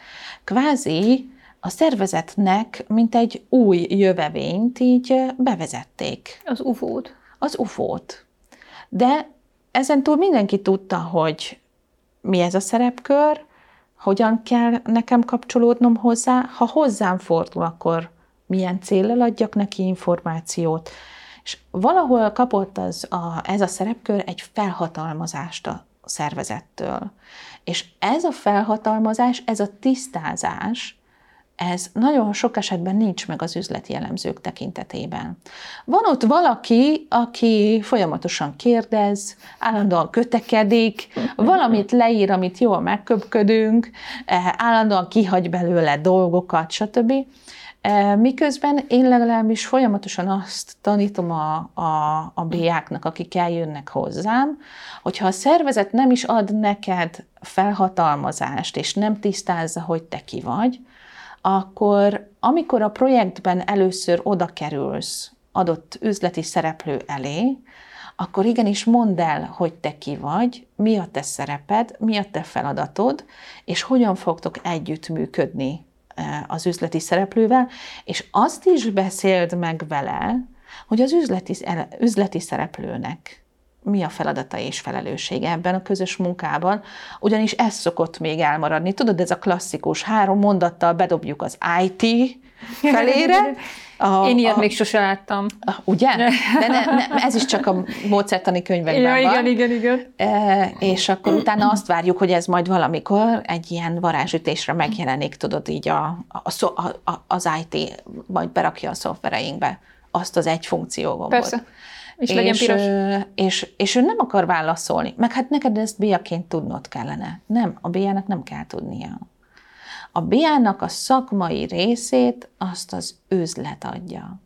Kvázi a szervezetnek, mint egy új jövevényt így bevezették. Az ufót. Az ufót. De ezentúl mindenki tudta, hogy mi ez a szerepkör, hogyan kell nekem kapcsolódnom hozzá, ha hozzám fordul, akkor milyen célral adjak neki információt. És valahol kapott az a, ez a szerepkör egy felhatalmazást a szervezettől. És ez a felhatalmazás, ez a tisztázás, ez nagyon sok esetben nincs meg az üzleti elemzők tekintetében. Van ott valaki, aki folyamatosan kérdez, állandóan kötekedik, valamit leír, amit jól megköpködünk, eh, állandóan kihagy belőle dolgokat, stb. E, miközben én legalábbis folyamatosan azt tanítom a, a, a BA-knak, akik eljönnek hozzám, hogyha a szervezet nem is ad neked felhatalmazást, és nem tisztázza, hogy te ki vagy, akkor amikor a projektben először oda kerülsz adott üzleti szereplő elé, akkor igenis mondd el, hogy te ki vagy, mi a te szereped, mi a te feladatod, és hogyan fogtok együttműködni az üzleti szereplővel, és azt is beszéld meg vele, hogy az üzleti, üzleti szereplőnek mi a feladata és felelőssége ebben a közös munkában, ugyanis ez szokott még elmaradni. Tudod, ez a klasszikus három mondattal bedobjuk az IT felére, <laughs> a, Én ilyet a, még sose láttam. A, ugye? <laughs> De ne, ne, ez is csak a módszertani könyvekben ja, van. Igen, igen, igen. E, és akkor utána azt várjuk, hogy ez majd valamikor egy ilyen varázsütésre megjelenik, tudod, így a, a, a, a, az IT majd berakja a szoftvereinkbe azt az egy funkciógombot. Persze. És, és legyen piros. És, és ő nem akar válaszolni. Meg hát neked ezt biaként tudnod kellene. Nem, a biának nem kell tudnia. A BA-nak a szakmai részét azt az üzlet adja.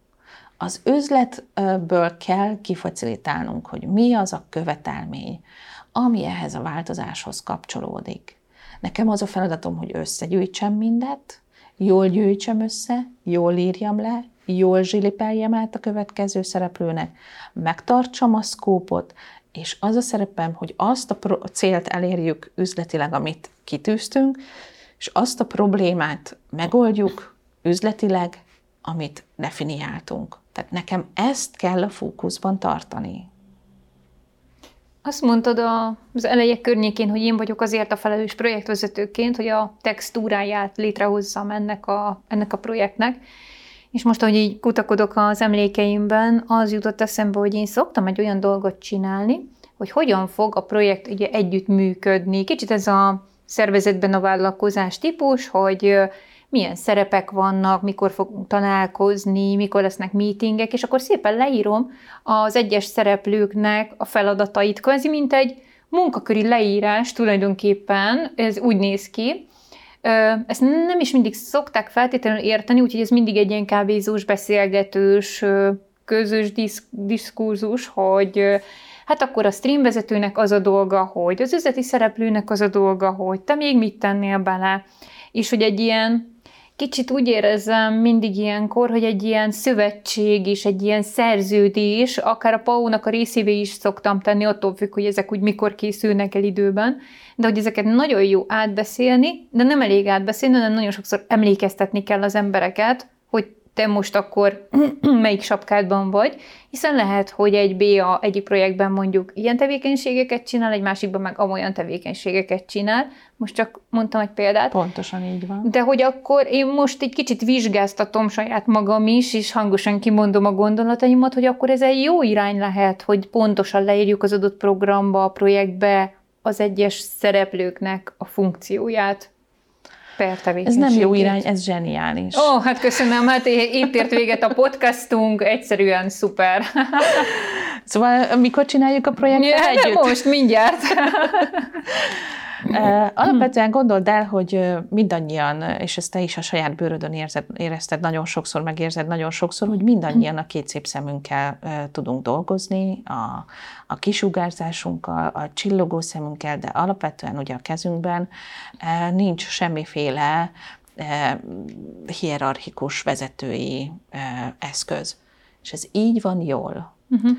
Az üzletből kell kifacilitálnunk, hogy mi az a követelmény, ami ehhez a változáshoz kapcsolódik. Nekem az a feladatom, hogy összegyűjtsem mindet, jól gyűjtsem össze, jól írjam le, jól zsilipeljem át a következő szereplőnek, megtartsam a szkópot, és az a szerepem, hogy azt a célt elérjük üzletileg, amit kitűztünk, és azt a problémát megoldjuk üzletileg, amit definiáltunk. Tehát nekem ezt kell a fókuszban tartani. Azt mondtad az elejek környékén, hogy én vagyok azért a felelős projektvezetőként, hogy a textúráját létrehozzam ennek a, ennek a projektnek. És most, hogy így kutakodok az emlékeimben, az jutott eszembe, hogy én szoktam egy olyan dolgot csinálni, hogy hogyan fog a projekt ugye együtt működni. Kicsit ez a szervezetben a vállalkozás típus, hogy milyen szerepek vannak, mikor fogunk találkozni, mikor lesznek meetingek, és akkor szépen leírom az egyes szereplőknek a feladatait, kvázi mint egy munkaköri leírás tulajdonképpen, ez úgy néz ki, ezt nem is mindig szokták feltétlenül érteni, úgyhogy ez mindig egy ilyen kávézós, beszélgetős, közös disz, diszkurzus, hogy hát akkor a streamvezetőnek az a dolga, hogy az üzleti szereplőnek az a dolga, hogy te még mit tennél bele, és hogy egy ilyen kicsit úgy érezzem mindig ilyenkor, hogy egy ilyen szövetség és egy ilyen szerződés, akár a PAO-nak a részévé is szoktam tenni, attól függ, hogy ezek úgy mikor készülnek el időben, de hogy ezeket nagyon jó átbeszélni, de nem elég átbeszélni, hanem nagyon sokszor emlékeztetni kell az embereket, te most akkor <clears throat> melyik sapkádban vagy, hiszen lehet, hogy egy BA egyik projektben mondjuk ilyen tevékenységeket csinál, egy másikban meg amolyan tevékenységeket csinál. Most csak mondtam egy példát. Pontosan így van. De hogy akkor én most egy kicsit vizsgáztatom saját magam is, és hangosan kimondom a gondolataimat, hogy akkor ez egy jó irány lehet, hogy pontosan leírjuk az adott programba, a projektbe az egyes szereplőknek a funkcióját Ez nem jó irány, ez zseniális. Ó, oh, hát köszönöm, hát itt ért véget a podcastunk, egyszerűen szuper. Szóval mikor csináljuk a projektet ja, együtt? most, mindjárt. <laughs> Alapvetően gondold el, hogy mindannyian, és ezt te is a saját bőrödön érzed, érezted nagyon sokszor, megérzed nagyon sokszor, hogy mindannyian a két szép szemünkkel tudunk dolgozni, a, a kisugárzásunkkal, a csillogó szemünkkel, de alapvetően ugye a kezünkben nincs semmiféle hierarchikus vezetői eszköz. És ez így van jól. Uh-huh.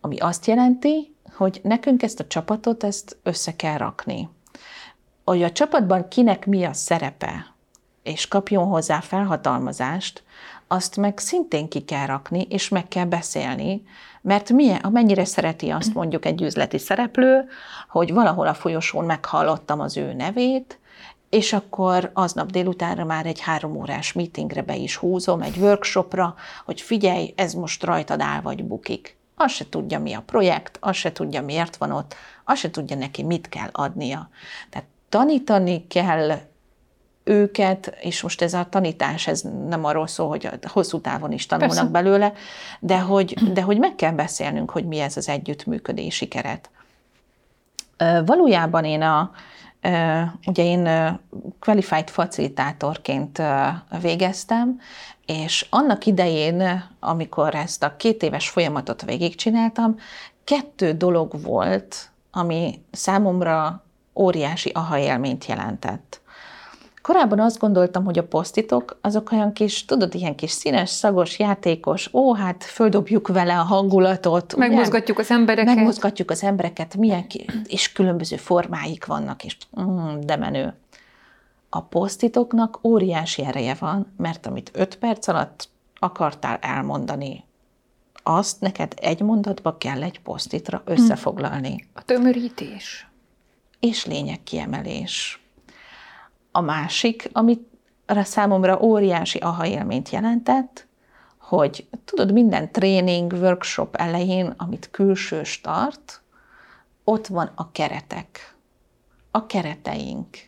Ami azt jelenti, hogy nekünk ezt a csapatot, ezt össze kell rakni hogy a csapatban kinek mi a szerepe, és kapjon hozzá felhatalmazást, azt meg szintén ki kell rakni, és meg kell beszélni, mert milyen, amennyire szereti azt mondjuk egy üzleti szereplő, hogy valahol a folyosón meghallottam az ő nevét, és akkor aznap délutánra már egy három órás meetingre be is húzom, egy workshopra, hogy figyelj, ez most rajtad áll vagy bukik. Azt se tudja, mi a projekt, azt se tudja, miért van ott, azt se tudja neki, mit kell adnia. Tehát tanítani kell őket, és most ez a tanítás, ez nem arról szól, hogy hosszú távon is tanulnak Persze. belőle, de hogy, de hogy meg kell beszélnünk, hogy mi ez az együttműködési keret. Valójában én a, ugye én qualified facilitátorként végeztem, és annak idején, amikor ezt a két éves folyamatot végigcsináltam, kettő dolog volt, ami számomra óriási aha élményt jelentett. Korábban azt gondoltam, hogy a posztitok azok olyan kis, tudod, ilyen kis színes, szagos, játékos, ó, hát földobjuk vele a hangulatot. Megmozgatjuk ugye? az embereket. Megmozgatjuk az embereket, milyen és különböző formáik vannak, és mm, de menő. A posztitoknak óriási ereje van, mert amit öt perc alatt akartál elmondani, azt neked egy mondatba kell egy posztitra összefoglalni. A tömörítés és lényegkiemelés. A másik, amit számomra óriási aha élményt jelentett, hogy tudod, minden tréning, workshop elején, amit külsős tart, ott van a keretek, a kereteink,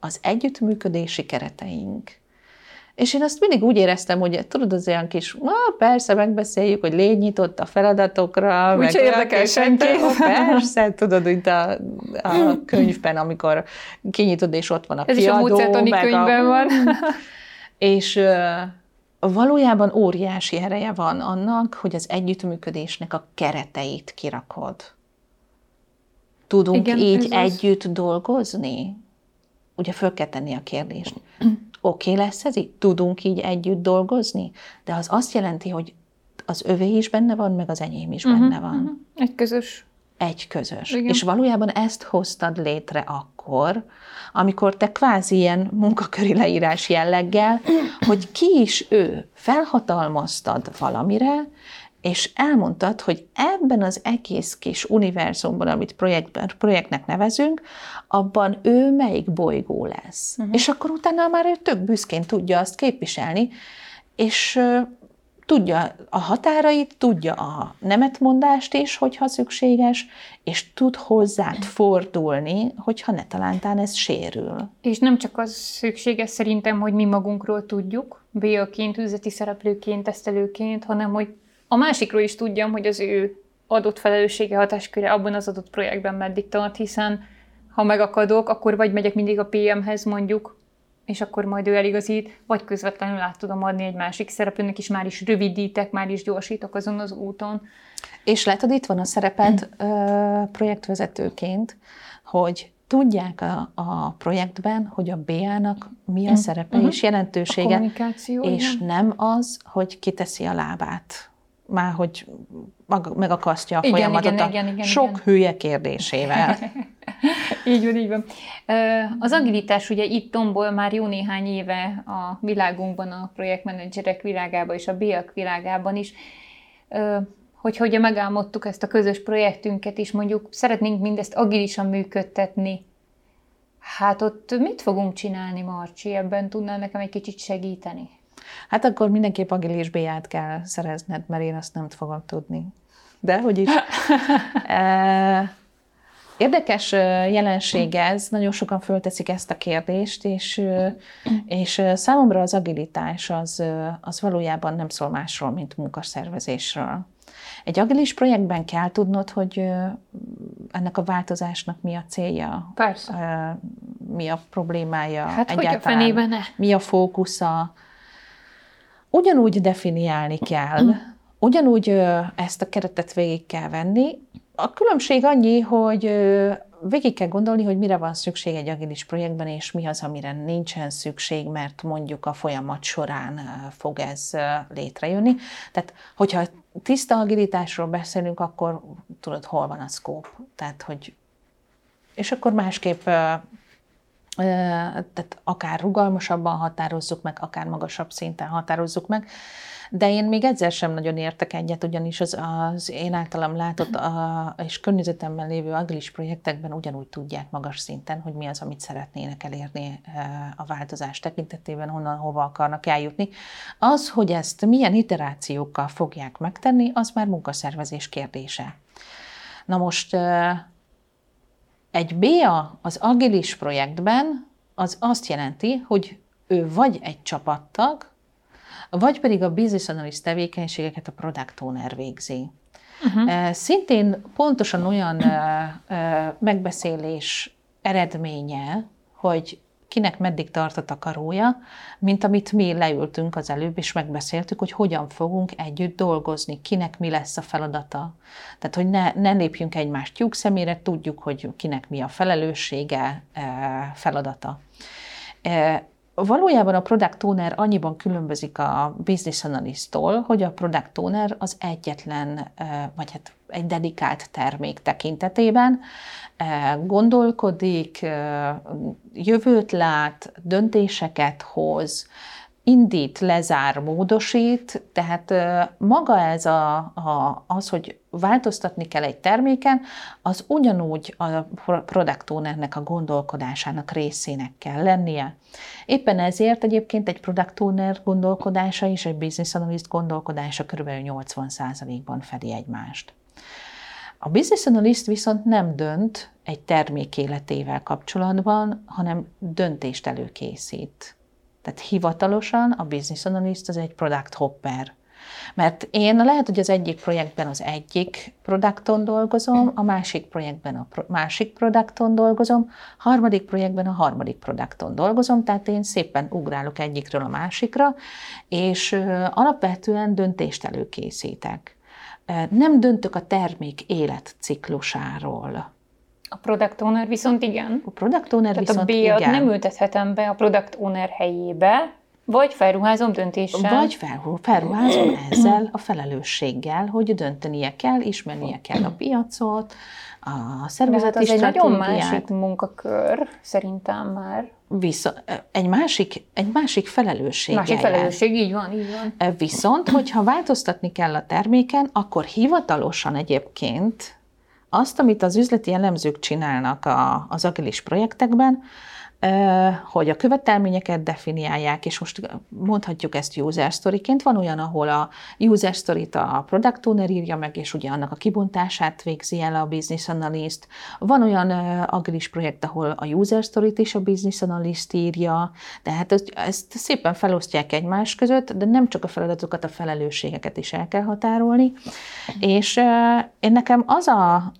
az együttműködési kereteink, és én azt mindig úgy éreztem, hogy tudod, az olyan kis, na, persze, megbeszéljük, hogy légy nyitott a feladatokra. Úgyse érdekel senki. Persze, <laughs> tudod, mint a, a könyvben, amikor kinyitod, és ott van a Ez kiadó. Ez is a meg könyvben a, van. <laughs> És, valójában óriási ereje van annak, hogy az együttműködésnek a kereteit kirakod. Tudunk Igen, így együtt az... dolgozni? Ugye föl kell tenni a kérdést. <clears throat> Oké okay lesz ez így? Tudunk így együtt dolgozni? De az azt jelenti, hogy az övé is benne van, meg az enyém is uh-huh, benne van. Uh-huh. Egy közös. Egy közös. Igen. És valójában ezt hoztad létre akkor, amikor te kvázi ilyen munkaköri leírás jelleggel, hogy ki is ő, felhatalmaztad valamire, és elmondtad, hogy ebben az egész kis univerzumban, amit projektben, projektnek nevezünk, abban ő melyik bolygó lesz. Uh-huh. És akkor utána már ő tök büszkén tudja azt képviselni, és tudja a határait, tudja a nemetmondást is, hogyha szükséges, és tud hozzád fordulni, hogyha ne talántán ez sérül. És nem csak az szükséges szerintem, hogy mi magunkról tudjuk, béaként, üzleti szereplőként, tesztelőként, hanem hogy a másikról is tudjam, hogy az ő adott felelőssége, hatásköre abban az adott projektben meddig tart, hiszen ha megakadok, akkor vagy megyek mindig a PM-hez mondjuk, és akkor majd ő eligazít, vagy közvetlenül át tudom adni egy másik szereplőnek, és már is rövidítek, már is gyorsítok azon az úton. És látod, itt van a szereped mm. projektvezetőként, hogy tudják a, a projektben, hogy a BA-nak mi a mm. szerepe mm. és jelentősége, és igen. nem az, hogy kiteszi a lábát már hogy megakasztja a igen, folyamatot igen, a igen, igen, sok igen. hülye kérdésével. <laughs> így van, így van. Az agilitás ugye itt tombol már jó néhány éve a világunkban, a projektmenedzserek világában és a BIAK világában is, hogy hogy megálmodtuk ezt a közös projektünket is, mondjuk szeretnénk mindezt agilisan működtetni. Hát ott mit fogunk csinálni, Marcsi? Ebben tudnál nekem egy kicsit segíteni? Hát akkor mindenképp agilis B-ját kell szerezned, mert én azt nem fogom tudni. De hogy is. <laughs> Érdekes jelenség ez, nagyon sokan fölteszik ezt a kérdést, és, és számomra az agilitás az, az valójában nem szól másról, mint munkaszervezésről. Egy agilis projektben kell tudnod, hogy ennek a változásnak mi a célja, Persze. mi a problémája, hát egyáltalán, hogy a ne? mi a fókusza, ugyanúgy definiálni kell, mm. ugyanúgy ezt a keretet végig kell venni. A különbség annyi, hogy végig kell gondolni, hogy mire van szükség egy agilis projektben, és mi az, amire nincsen szükség, mert mondjuk a folyamat során fog ez létrejönni. Tehát, hogyha tiszta agilitásról beszélünk, akkor tudod, hol van a scope. Tehát, hogy és akkor másképp tehát akár rugalmasabban határozzuk meg, akár magasabb szinten határozzuk meg. De én még egyszer sem nagyon értek egyet, ugyanis az, az én általam látott a, és környezetemben lévő agilis projektekben ugyanúgy tudják magas szinten, hogy mi az, amit szeretnének elérni a változás tekintetében, honnan, hova akarnak eljutni. Az, hogy ezt milyen iterációkkal fogják megtenni, az már munkaszervezés kérdése. Na most egy BA az agilis projektben az azt jelenti, hogy ő vagy egy csapattag, vagy pedig a business analyst tevékenységeket a product owner végzi. Uh-huh. Szintén pontosan olyan megbeszélés eredménye, hogy kinek meddig tart a takarója, mint amit mi leültünk az előbb, és megbeszéltük, hogy hogyan fogunk együtt dolgozni, kinek mi lesz a feladata. Tehát, hogy ne, ne lépjünk egymást tyúk szemére, tudjuk, hogy kinek mi a felelőssége, e, feladata. Valójában a product owner annyiban különbözik a business analyst-tól, hogy a product owner az egyetlen, vagy hát egy dedikált termék tekintetében gondolkodik, jövőt lát, döntéseket hoz, indít, lezár, módosít, tehát maga ez a, a, az, hogy változtatni kell egy terméken, az ugyanúgy a product ownernek a gondolkodásának részének kell lennie. Éppen ezért egyébként egy product owner gondolkodása és egy business analyst gondolkodása kb. 80%-ban fedi egymást. A business analyst viszont nem dönt egy termék életével kapcsolatban, hanem döntést előkészít. Tehát hivatalosan a business analyst az egy product hopper. Mert én lehet, hogy az egyik projektben az egyik produkton dolgozom, a másik projektben a pro- másik produkton dolgozom, harmadik projektben a harmadik produkton dolgozom, tehát én szépen ugrálok egyikről a másikra, és alapvetően döntést előkészítek. Nem döntök a termék életciklusáról. A product owner viszont igen. A product owner Tehát viszont a B-at igen. nem ültethetem be a product owner helyébe, vagy felruházom döntéssel. Vagy felru- felruházom ezzel a felelősséggel, hogy döntenie kell, ismernie kell a piacot, a hát szervezeti az egy nagyon másik munkakör, szerintem már. Vissza, egy másik, egy másik felelősség. Másik felelősség, így van, így van. Viszont, hogyha változtatni kell a terméken, akkor hivatalosan egyébként azt, amit az üzleti elemzők csinálnak a, az agilis projektekben, hogy a követelményeket definiálják, és most mondhatjuk ezt user storyként. Van olyan, ahol a user storyt a product owner írja meg, és ugye annak a kibontását végzi el a business analyst. Van olyan agilis projekt, ahol a user storyt is a business analyst írja, tehát ezt, szépen felosztják egymás között, de nem csak a feladatokat, a felelősségeket is el kell határolni. És én nekem az a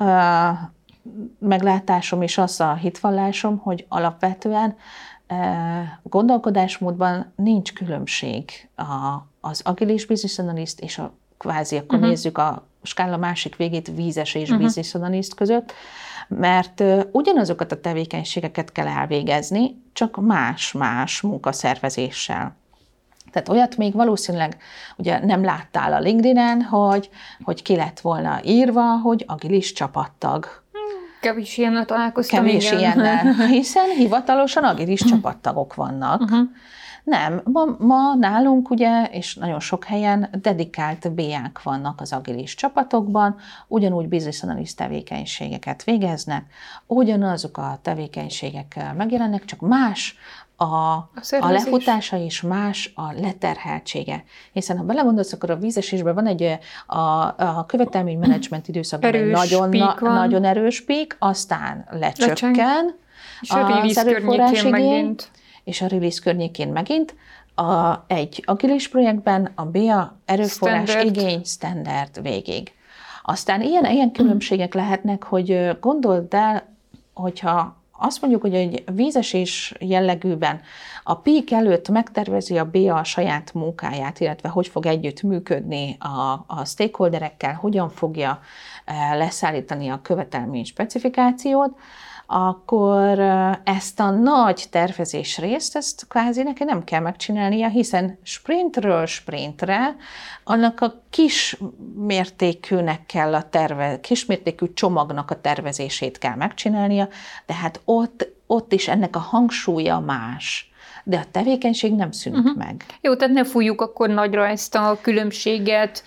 meglátásom és az a hitvallásom, hogy alapvetően eh, gondolkodásmódban nincs különbség a, az agilis business analyst és a kvázi, akkor uh-huh. nézzük a skála másik végét, vízes és uh-huh. business analyst között, mert ugyanazokat a tevékenységeket kell elvégezni, csak más-más munkaszervezéssel. Tehát olyat még valószínűleg ugye nem láttál a LinkedIn-en, hogy, hogy ki lett volna írva, hogy agilis csapattag. Kevés ilyennel találkoztam, Kevés igen. ilyennel, <laughs> hiszen hivatalosan agilis csapattagok vannak. Uh-huh. Nem, ma, ma nálunk ugye, és nagyon sok helyen dedikált BA-k vannak az agilis csapatokban, ugyanúgy business analyst tevékenységeket végeznek, ugyanazok a tevékenységek megjelennek, csak más a, a, a lefutása és más a leterheltsége. Hiszen ha belegondolsz, akkor a vízesésben van egy a, a követelménymenedzsment időszakban egy nagyon, na, nagyon erős pík, aztán lecsökken és a release környékén megint. És a release környékén megint. A, egy agilis projektben a BA erőforrás standard. igény standard végig. Aztán ilyen, ilyen különbségek lehetnek, hogy gondold el, hogyha azt mondjuk, hogy egy vízesés jellegűben a PIK előtt megtervezi a BA a saját munkáját, illetve hogy fog együtt működni a, a stakeholderekkel, hogyan fogja leszállítani a követelmény specifikációt, akkor ezt a nagy tervezés részt, ezt kvázi neki nem kell megcsinálnia, hiszen sprintről sprintre annak a kis mértékűnek kell a terve, kismértékű csomagnak a tervezését kell megcsinálnia, tehát ott, ott is ennek a hangsúlya más de a tevékenység nem szűnik uh-huh. meg. Jó, tehát ne fújjuk akkor nagyra ezt a különbséget,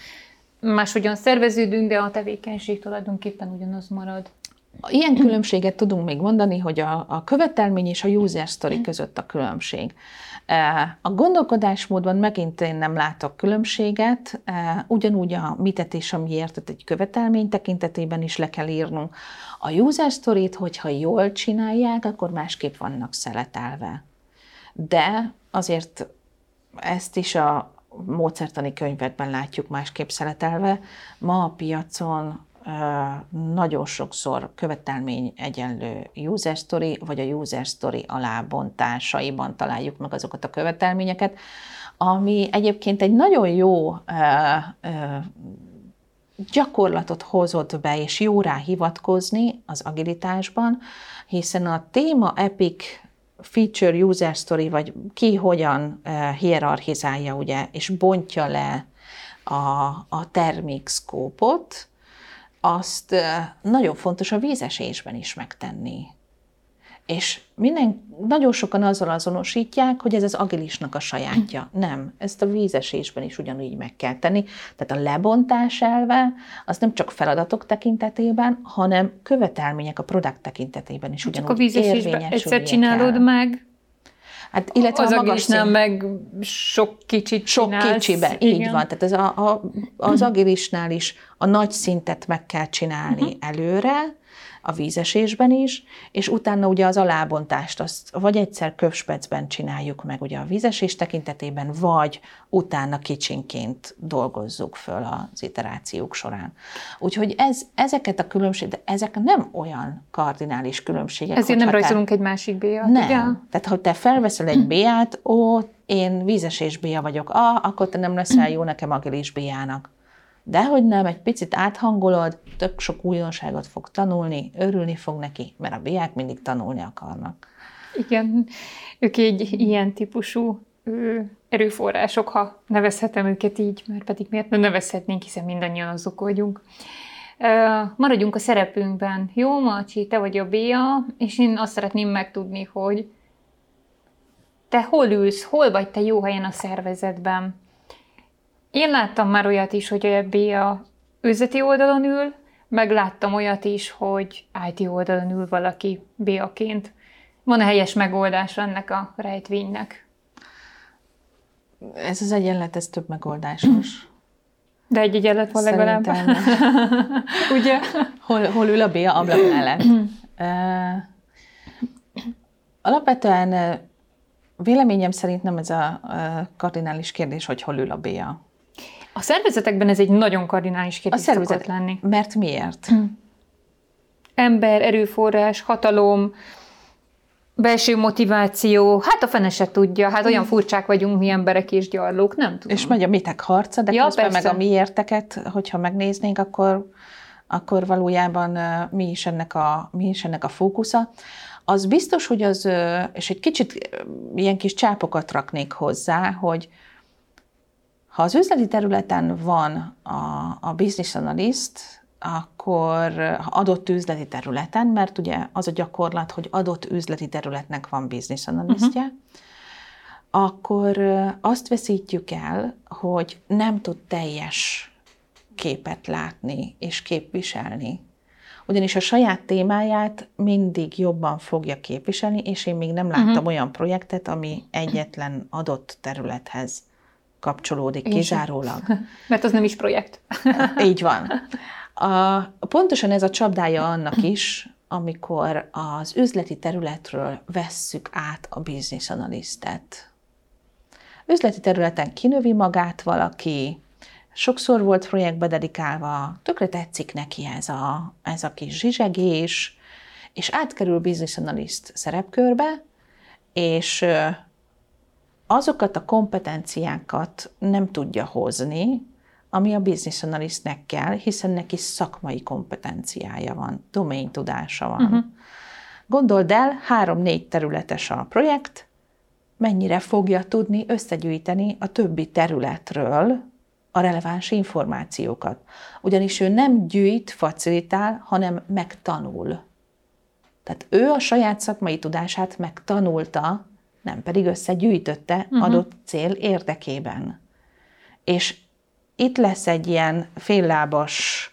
máshogyan szerveződünk, de a tevékenység tulajdonképpen ugyanaz marad. Ilyen különbséget tudunk még mondani, hogy a, a követelmény és a user story között a különbség. A gondolkodásmódban megint én nem látok különbséget, ugyanúgy a mitet és a miért egy követelmény tekintetében is le kell írnunk. A user story-t, hogyha jól csinálják, akkor másképp vannak szeletelve. De azért ezt is a módszertani könyvekben látjuk másképp szeletelve. Ma a piacon nagyon sokszor követelmény egyenlő user story, vagy a user story alábontásaiban találjuk meg azokat a követelményeket, ami egyébként egy nagyon jó gyakorlatot hozott be, és jó rá hivatkozni az agilitásban, hiszen a téma Epic feature user story, vagy ki hogyan hierarchizálja, ugye, és bontja le a, a termékszkópot, azt nagyon fontos a vízesésben is megtenni. És minden, nagyon sokan azzal azonosítják, hogy ez az agilisnak a sajátja. Nem, ezt a vízesésben is ugyanúgy meg kell tenni. Tehát a lebontás elve az nem csak feladatok tekintetében, hanem követelmények a produkt tekintetében is ugyanúgy Csak a vízesésben egyszer csinálod kell. meg, Hát, illetve az a magas nem meg sok kicsit Sok csinálsz. kicsibe, így Igen. van. Tehát ez a, a, az agilisnál is a nagy szintet meg kell csinálni uh-huh. előre, a vízesésben is, és utána ugye az alábontást azt vagy egyszer kövspecben csináljuk meg ugye a vízesés tekintetében, vagy utána kicsinként dolgozzuk föl az iterációk során. Úgyhogy ez, ezeket a különbségek, de ezek nem olyan kardinális különbségek. Ezért nem rajzolunk egy másik bélyat, Nem. Ugye? Tehát, ha te felveszel egy bélyát, ó, én vízesés béja vagyok, ah, akkor te nem leszel jó nekem agilis béjának. De hogy nem, egy picit áthangolod, tök sok újdonságot fog tanulni, örülni fog neki, mert a biák mindig tanulni akarnak. Igen, ők egy ilyen típusú erőforrások, ha nevezhetem őket így, mert pedig miért nem nevezhetnénk, hiszen mindannyian azok vagyunk. Maradjunk a szerepünkben. Jó, Macsi, te vagy a Béa, és én azt szeretném megtudni, hogy te hol ülsz, hol vagy te jó helyen a szervezetben. Én láttam már olyat is, hogy a Béa üzleti oldalon ül, meg láttam olyat is, hogy IT oldalon ül valaki Béaként. Van-e helyes megoldás ennek a rejtvénynek? Ez az egyenlet, ez több megoldásos. De egy egyenlet van legalább. <laughs> Ugye? Hol, hol ül a Béa ablak mellett? uh, alapvetően véleményem szerint nem ez a kardinális kérdés, hogy hol ül a Béa. A szervezetekben ez egy nagyon kardinális kérdés a szervezet, szokott lenni. Mert miért? Hm. Ember, erőforrás, hatalom, belső motiváció, hát a fene se tudja, hát olyan hm. furcsák vagyunk mi emberek és gyarlók, nem tudom. És megy a mitek harca, de ja, közben persze. meg a miérteket, hogyha megnéznénk, akkor, akkor valójában mi is, ennek a, mi is ennek a fókusza. Az biztos, hogy az, és egy kicsit ilyen kis csápokat raknék hozzá, hogy, ha az üzleti területen van a, a business analyst, akkor adott üzleti területen, mert ugye az a gyakorlat, hogy adott üzleti területnek van business analystja, uh-huh. akkor azt veszítjük el, hogy nem tud teljes képet látni és képviselni. Ugyanis a saját témáját mindig jobban fogja képviselni, és én még nem láttam uh-huh. olyan projektet, ami egyetlen adott területhez kapcsolódik Én kizárólag. Sem. <laughs> Mert az nem is projekt. <laughs> Így van. A, pontosan ez a csapdája annak <laughs> is, amikor az üzleti területről vesszük át a business analisztet. Üzleti területen kinövi magát valaki, sokszor volt projektbe dedikálva, tökre tetszik neki ez a, ez a kis zsizsegés, és átkerül business analyst szerepkörbe, és azokat a kompetenciákat nem tudja hozni, ami a business analystnek kell, hiszen neki szakmai kompetenciája van, domain tudása van. Uh-huh. Gondold el, három-négy területes a projekt, mennyire fogja tudni összegyűjteni a többi területről a releváns információkat. Ugyanis ő nem gyűjt, facilitál, hanem megtanul. Tehát ő a saját szakmai tudását megtanulta, nem pedig összegyűjtötte uh-huh. adott cél érdekében. És itt lesz egy ilyen féllábas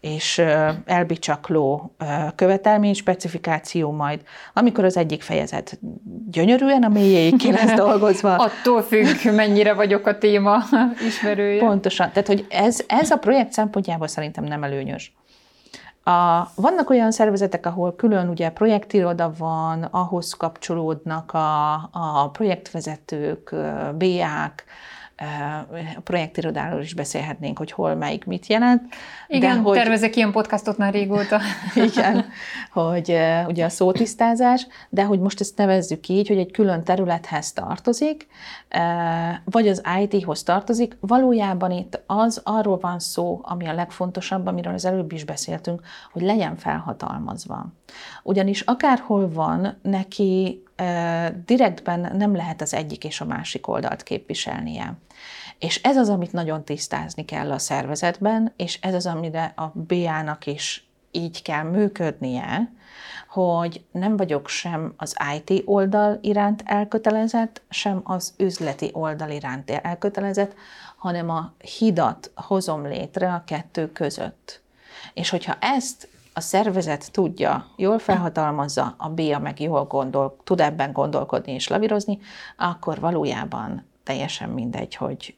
és elbicsakló követelményspecifikáció majd, amikor az egyik fejezet gyönyörűen a mélyéig ki lesz <laughs> dolgozva. Attól függ, mennyire vagyok a téma <laughs> ismerője. Pontosan. Tehát, hogy ez, ez a projekt szempontjából szerintem nem előnyös. A, vannak olyan szervezetek, ahol külön ugye projektiroda van, ahhoz kapcsolódnak a, a projektvezetők, BA-k, a projektirodáról is beszélhetnénk, hogy hol melyik mit jelent. Igen, de hogy, tervezek ilyen podcastot már régóta. <laughs> igen, hogy ugye a szótisztázás, de hogy most ezt nevezzük így, hogy egy külön területhez tartozik, vagy az IT-hoz tartozik, valójában itt az arról van szó, ami a legfontosabb, amiről az előbb is beszéltünk, hogy legyen felhatalmazva. Ugyanis akárhol van, neki direktben nem lehet az egyik és a másik oldalt képviselnie. És ez az, amit nagyon tisztázni kell a szervezetben, és ez az, amire a BA-nak is így kell működnie, hogy nem vagyok sem az IT oldal iránt elkötelezett, sem az üzleti oldal iránt elkötelezett, hanem a hidat hozom létre a kettő között. És hogyha ezt a szervezet tudja, jól felhatalmazza, a BIA meg jól gondol, tud ebben gondolkodni és lavírozni, akkor valójában teljesen mindegy, hogy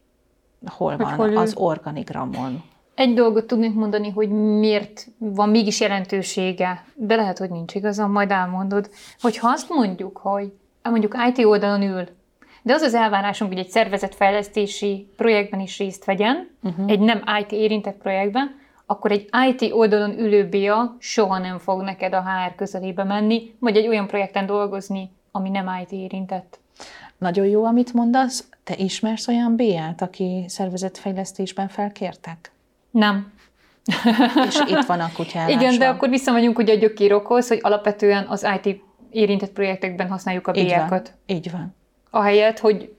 hol van hol az organigramon. egy dolgot tudnék mondani, hogy miért van mégis jelentősége, de lehet, hogy nincs igazam, majd elmondod, hogy ha azt mondjuk, hogy mondjuk IT oldalon ül, de az az elvárásunk, hogy egy szervezetfejlesztési projektben is részt vegyen, uh-huh. egy nem IT érintett projektben, akkor egy IT oldalon ülő BIA soha nem fog neked a HR közelébe menni, vagy egy olyan projekten dolgozni, ami nem IT érintett. Nagyon jó, amit mondasz. Te ismersz olyan BIA-t, aki szervezetfejlesztésben felkértek? Nem. És itt van a kutyálásra. Igen, de akkor visszamegyünk ugye a gyökérokhoz, hogy alapvetően az IT érintett projektekben használjuk a BIA-kat. Így van. Ahelyett, hogy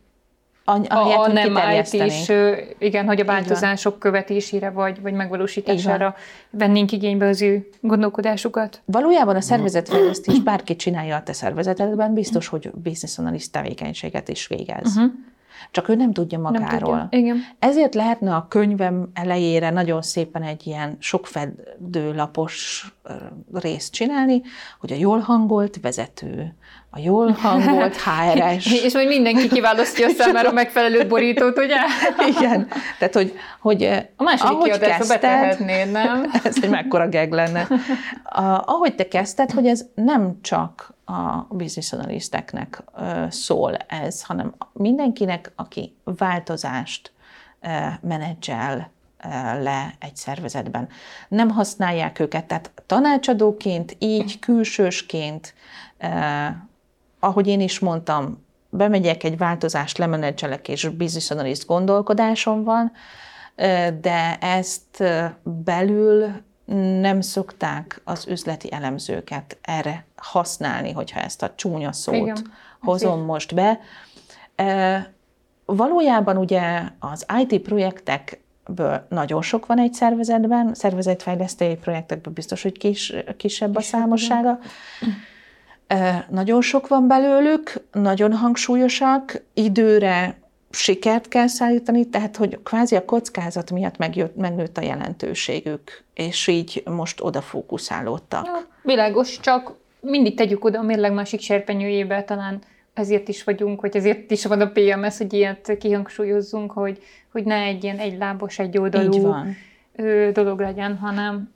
a, a, a nem IT is, igen, hogy a változások követésére vagy, vagy megvalósítására vennénk igénybe az ő gondolkodásukat. Valójában a szervezetfejlesztés bárki csinálja a te szervezetedben, biztos, hogy business analyst tevékenységet is végez. Uh-huh. Csak ő nem tudja magáról. Nem tudja. Igen. Ezért lehetne a könyvem elejére nagyon szépen egy ilyen sokfedő lapos részt csinálni, hogy a jól hangolt vezető, a jól hangolt <laughs> HRS. És hogy mindenki kiválasztja a <laughs> számára a megfelelő borítót, ugye? <laughs> Igen. Tehát, hogy, hogy a második ahogy kezdted, nem? Ez egy mekkora geg lenne. A, ahogy te kezdted, hogy ez nem csak a business analisteknek szól ez, hanem mindenkinek, aki változást menedzsel le egy szervezetben. Nem használják őket, tehát tanácsadóként, így külsősként, ahogy én is mondtam, bemegyek egy változást, lemenedzselek, és business analyst gondolkodásom van, de ezt belül nem szokták az üzleti elemzőket erre használni, hogyha ezt a csúnya szót Igen, hozom most be. Valójában ugye az IT projektekből nagyon sok van egy szervezetben, szervezetfejlesztői projektekből biztos, hogy kis, kisebb a számossága. Nagyon sok van belőlük, nagyon hangsúlyosak, időre sikert kell szállítani, tehát hogy kvázi a kockázat miatt megjött, megnőtt a jelentőségük, és így most oda fókuszálódtak. Ja, világos, csak mindig tegyük oda a mérleg másik serpenyőjébe, talán ezért is vagyunk, hogy ezért is van a PMS, hogy ilyet kihangsúlyozzunk, hogy, hogy ne egy ilyen egylábos, egy oldalú dolog legyen, hanem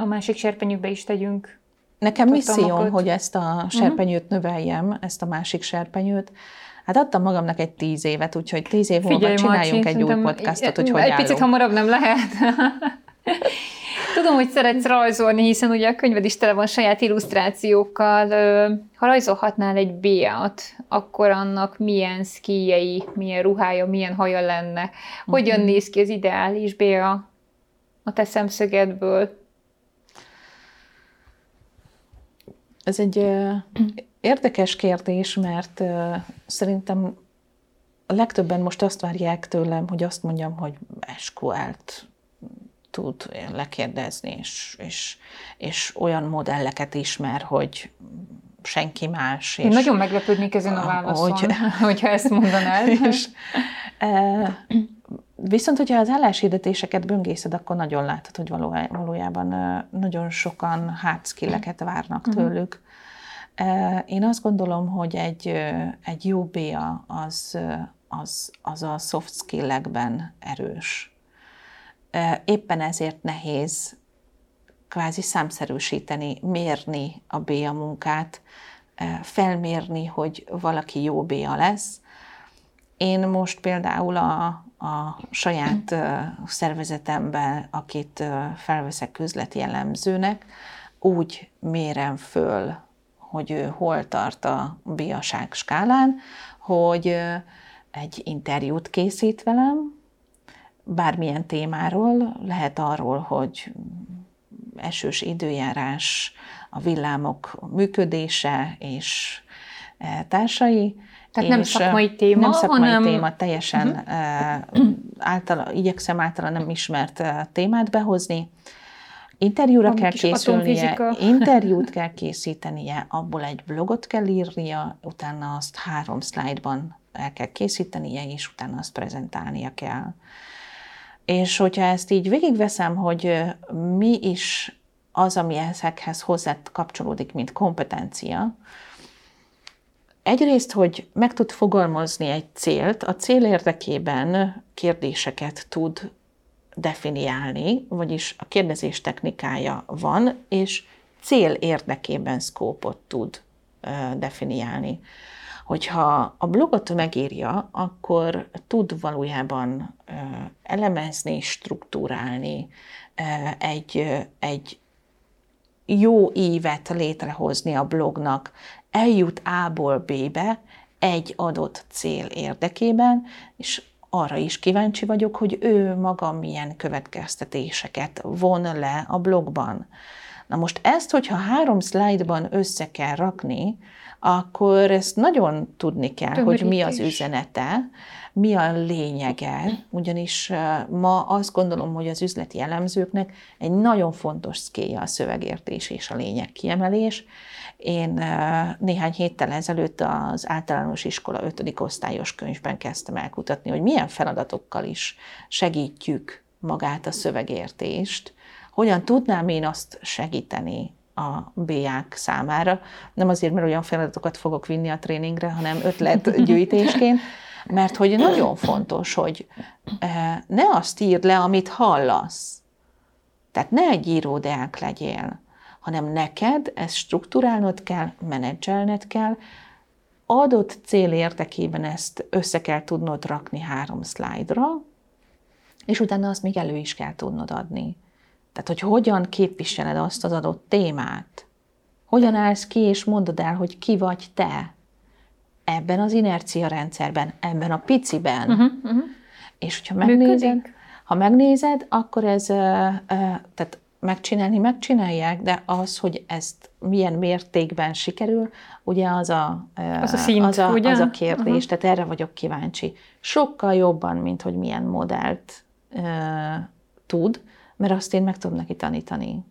a másik serpenyőbe is tegyünk Nekem misszióm, hogy ezt a mhm. serpenyőt növeljem, ezt a másik serpenyőt, Hát adtam magamnak egy tíz évet, úgyhogy tíz év múlva csináljunk Marci, egy új podcastot, hogy hogy Egy állunk. picit hamarabb nem lehet. <laughs> Tudom, hogy szeretsz rajzolni, hiszen ugye a könyved is tele van saját illusztrációkkal. Ha rajzolhatnál egy béát, akkor annak milyen szkíjei, milyen ruhája, milyen haja lenne? Hogyan uh-huh. néz ki az ideális béa a te szemszögedből? Ez egy Érdekes kérdés, mert szerintem a legtöbben most azt várják tőlem, hogy azt mondjam, hogy SQL-t tud lekérdezni, és, és, és olyan modelleket ismer, hogy senki más. És Én nagyon meglepődnék ezen a válaszon, hogy, <laughs> hogyha ezt mondanád. <laughs> És, e, viszont, hogyha az álláshirdetéseket böngészed, akkor nagyon látod, hogy valójában nagyon sokan hard skill-eket várnak uh-huh. tőlük. Én azt gondolom, hogy egy, egy jó BA az, az, az a soft skill-ekben erős. Éppen ezért nehéz kvázi számszerűsíteni, mérni a BA munkát, felmérni, hogy valaki jó BA lesz. Én most például a, a saját szervezetemben, akit felveszek üzleti jellemzőnek, úgy mérem föl hogy ő hol tart a biaság skálán, hogy egy interjút készít velem, bármilyen témáról, lehet arról, hogy esős időjárás, a villámok működése és társai. Tehát nem szakmai téma, Nem szakmai hanem... téma, teljesen uh-huh. általa, igyekszem általa nem ismert témát behozni, Interjúra kell készülnie, <laughs> interjút kell készítenie, abból egy blogot kell írnia, utána azt három szlájdban el kell készítenie, és utána azt prezentálnia kell. És hogyha ezt így végigveszem, hogy mi is az, ami ezekhez hozzá kapcsolódik, mint kompetencia, Egyrészt, hogy meg tud fogalmazni egy célt, a cél érdekében kérdéseket tud definiálni, vagyis a kérdezés technikája van, és cél érdekében szkópot tud definiálni. Hogyha a blogot megírja, akkor tud valójában elemezni, struktúrálni, egy, egy jó évet létrehozni a blognak, eljut A-ból B-be egy adott cél érdekében, és arra is kíváncsi vagyok, hogy ő maga milyen következtetéseket von le a blogban. Na most ezt, hogyha három szlájdban össze kell rakni, akkor ezt nagyon tudni kell, Tömörítés. hogy mi az üzenete, mi a lényege, ugyanis ma azt gondolom, hogy az üzleti elemzőknek egy nagyon fontos szkéja a szövegértés és a lényeg kiemelés. Én néhány héttel ezelőtt az általános iskola ötödik osztályos könyvben kezdtem el kutatni, hogy milyen feladatokkal is segítjük magát a szövegértést, hogyan tudnám én azt segíteni a BA-k számára. Nem azért, mert olyan feladatokat fogok vinni a tréningre, hanem ötletgyűjtésként, <laughs> mert hogy nagyon fontos, hogy eh, ne azt írd le, amit hallasz. Tehát ne egy íródeák legyél, hanem neked ezt struktúrálnod kell, menedzselned kell, adott cél érdekében ezt össze kell tudnod rakni három szlájdra, és utána azt még elő is kell tudnod adni. Tehát, hogy hogyan képviseled azt az adott témát. Hogyan állsz ki, és mondod el, hogy ki vagy te ebben az inercia rendszerben, ebben a piciben. Uh-huh, uh-huh. És hogyha megnézed, Működik? ha megnézed, akkor ez, tehát megcsinálni megcsinálják, de az, hogy ezt milyen mértékben sikerül, ugye az a, az a, szint, az a, ugye? Az a kérdés, uh-huh. tehát erre vagyok kíváncsi. Sokkal jobban, mint hogy milyen modellt uh, tud, mert azt én meg tudom neki tanítani.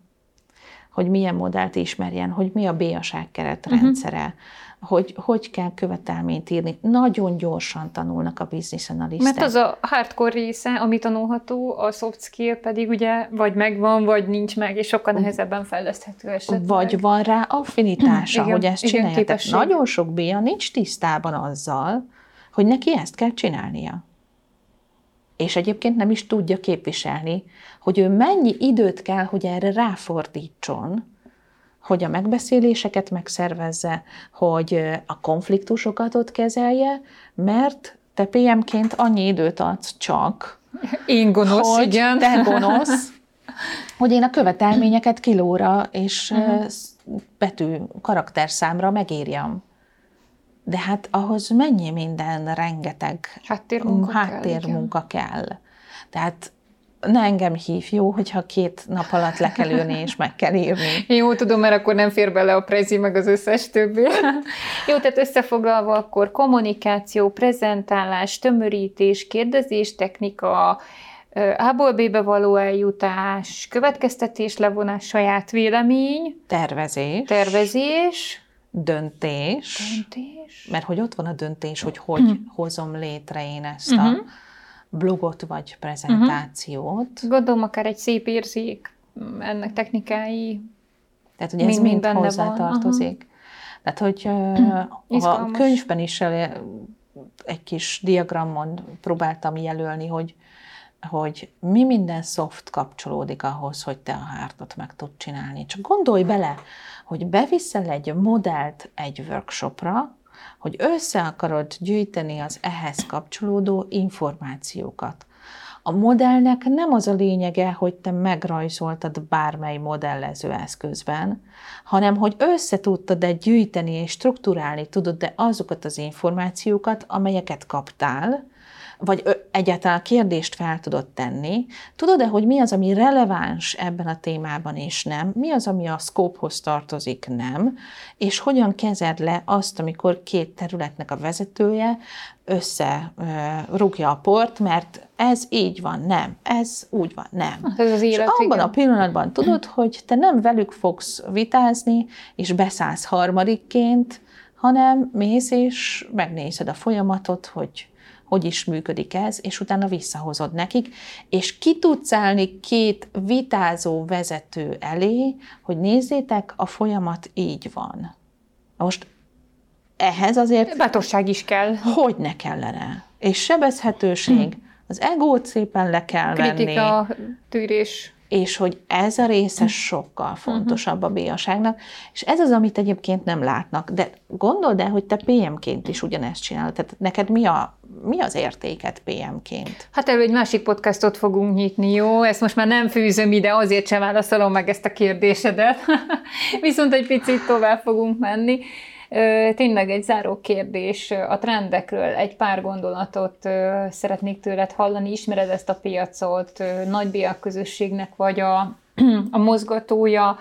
Hogy milyen modellt ismerjen, hogy mi a B-aság keretrendszere, uh-huh hogy hogy kell követelményt írni. Nagyon gyorsan tanulnak a business analisztek. Mert az a hardcore része, ami tanulható, a soft skill pedig ugye vagy megvan, vagy nincs meg, és sokkal nehezebben fejleszthető esetleg. Vagy van rá affinitása, igen, hogy ezt csinálja. Tehát nagyon sok béja nincs tisztában azzal, hogy neki ezt kell csinálnia. És egyébként nem is tudja képviselni, hogy ő mennyi időt kell, hogy erre ráfordítson, hogy a megbeszéléseket megszervezze, hogy a konfliktusokat ott kezelje, mert te PM-ként annyi időt adsz csak, én gonosz, hogy igen. te gonosz, hogy én a követelményeket kilóra és uh-huh. betű karakterszámra megírjam. De hát ahhoz mennyi minden, rengeteg háttérmunka, háttérmunka kell, kell. Tehát ne engem hív, jó, hogyha két nap alatt le kell ülni és meg kell írni. <laughs> Jó, tudom, mert akkor nem fér bele a prezi, meg az összes többi. <laughs> jó, tehát összefoglalva akkor kommunikáció, prezentálás, tömörítés, kérdezés, technika, A-ból B-be való eljutás, következtetés, levonás, saját vélemény. Tervezés. Tervezés. Döntés. Döntés. Mert hogy ott van a döntés, hogy hogy uh-huh. hozom létre én ezt a mhm blogot vagy prezentációt. Uh-huh. Gondolom akár egy szép érzék, ennek technikái. Tehát, hogy ez mind, mind hozzátartozik. Uh-huh. Tehát, hogy uh, <clears throat> a könyvben is egy kis diagramon próbáltam jelölni, hogy hogy mi minden soft kapcsolódik ahhoz, hogy te a hártot meg tud csinálni. Csak gondolj bele, hogy beviszel egy modellt egy workshopra, hogy össze akarod gyűjteni az ehhez kapcsolódó információkat. A modellnek nem az a lényege, hogy te megrajzoltad bármely modellező eszközben, hanem hogy össze tudtad-e gyűjteni és strukturálni tudod-e azokat az információkat, amelyeket kaptál, vagy egyáltalán kérdést fel tudod tenni, tudod-e, hogy mi az, ami releváns ebben a témában és nem, mi az, ami a szkóphoz tartozik, nem, és hogyan kezed le azt, amikor két területnek a vezetője összerúgja a port, mert ez így van, nem, ez úgy van, nem. Hát ez az élet, és abban igen. a pillanatban tudod, hogy te nem velük fogsz vitázni, és beszállsz harmadikként, hanem mész és megnézed a folyamatot, hogy hogy is működik ez, és utána visszahozod nekik, és ki tudsz állni két vitázó vezető elé, hogy nézzétek, a folyamat így van. Most ehhez azért... Bátorság is kell. Hogy ne kellene. És sebezhetőség. Az egót szépen le kell Kritika, venni. tűrés. És hogy ez a része sokkal fontosabb a béaságnak, és ez az, amit egyébként nem látnak. De gondold el, hogy te PM-ként is ugyanezt csinálod. Tehát neked mi, a, mi az értéket PM-ként? Hát erről egy másik podcastot fogunk nyitni, jó? Ezt most már nem fűzöm ide, azért sem válaszolom meg ezt a kérdésedet. <laughs> Viszont egy picit tovább fogunk menni. Tényleg egy záró kérdés a trendekről. Egy pár gondolatot szeretnék tőled hallani. Ismered ezt a piacot, nagy közösségnek vagy a, <clears throat> a mozgatója,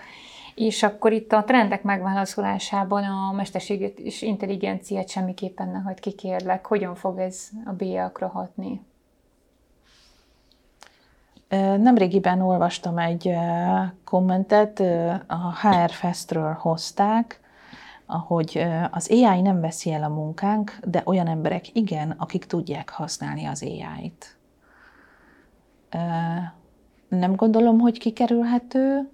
és akkor itt a trendek megválaszolásában a mesterséget és intelligenciát semmiképpen ne hagyd kikérlek. Hogyan fog ez a bélyakra hatni? Nemrégiben olvastam egy kommentet, a HR Festről hozták, ahogy az AI nem veszi el a munkánk, de olyan emberek igen, akik tudják használni az AI-t. Nem gondolom, hogy kikerülhető,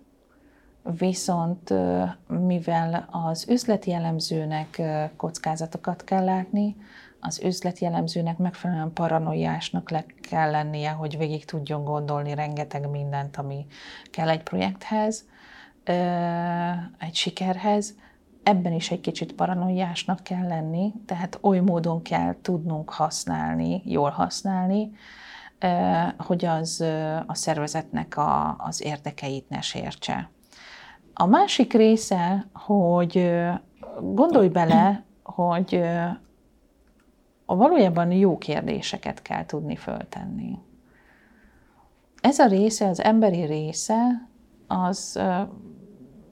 viszont mivel az üzleti elemzőnek kockázatokat kell látni, az üzleti elemzőnek megfelelően paranoiásnak le kell lennie, hogy végig tudjon gondolni rengeteg mindent, ami kell egy projekthez, egy sikerhez, ebben is egy kicsit paranoiásnak kell lenni, tehát oly módon kell tudnunk használni, jól használni, hogy az a szervezetnek a, az érdekeit ne sértse. A másik része, hogy gondolj bele, hogy a valójában jó kérdéseket kell tudni föltenni. Ez a része, az emberi része, az,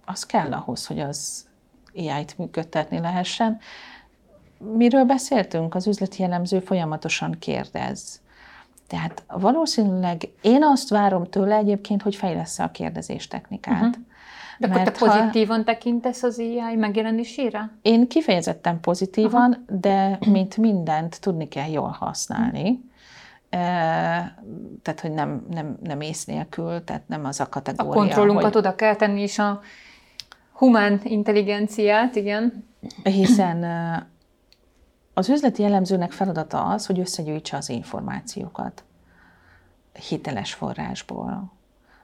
az kell ahhoz, hogy az AI-t működtetni lehessen. Miről beszéltünk? Az üzleti jellemző folyamatosan kérdez. Tehát valószínűleg én azt várom tőle egyébként, hogy fejlesz a kérdezés technikát. Uh-huh. De akkor te pozitívan ha... tekintesz az AI megjelenésére? Én kifejezetten pozitívan, uh-huh. de mint mindent tudni kell jól használni. Uh-huh. Tehát, hogy nem, nem, nem ész nélkül, tehát nem az a kategória. A kontrollunkat hogy... oda kell tenni, és a humán intelligenciát, igen. Hiszen az üzleti elemzőnek feladata az, hogy összegyűjtse az információkat hiteles forrásból.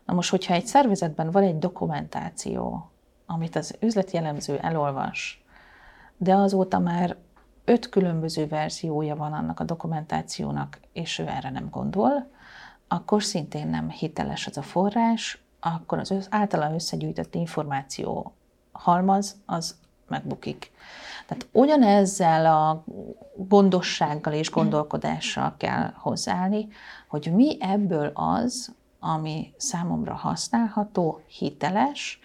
Na most, hogyha egy szervezetben van egy dokumentáció, amit az üzleti elemző elolvas, de azóta már öt különböző verziója van annak a dokumentációnak, és ő erre nem gondol, akkor szintén nem hiteles az a forrás, akkor az általa összegyűjtött információ halmaz, az megbukik. Tehát ugyanezzel a gondossággal és gondolkodással kell hozzáállni, hogy mi ebből az, ami számomra használható, hiteles,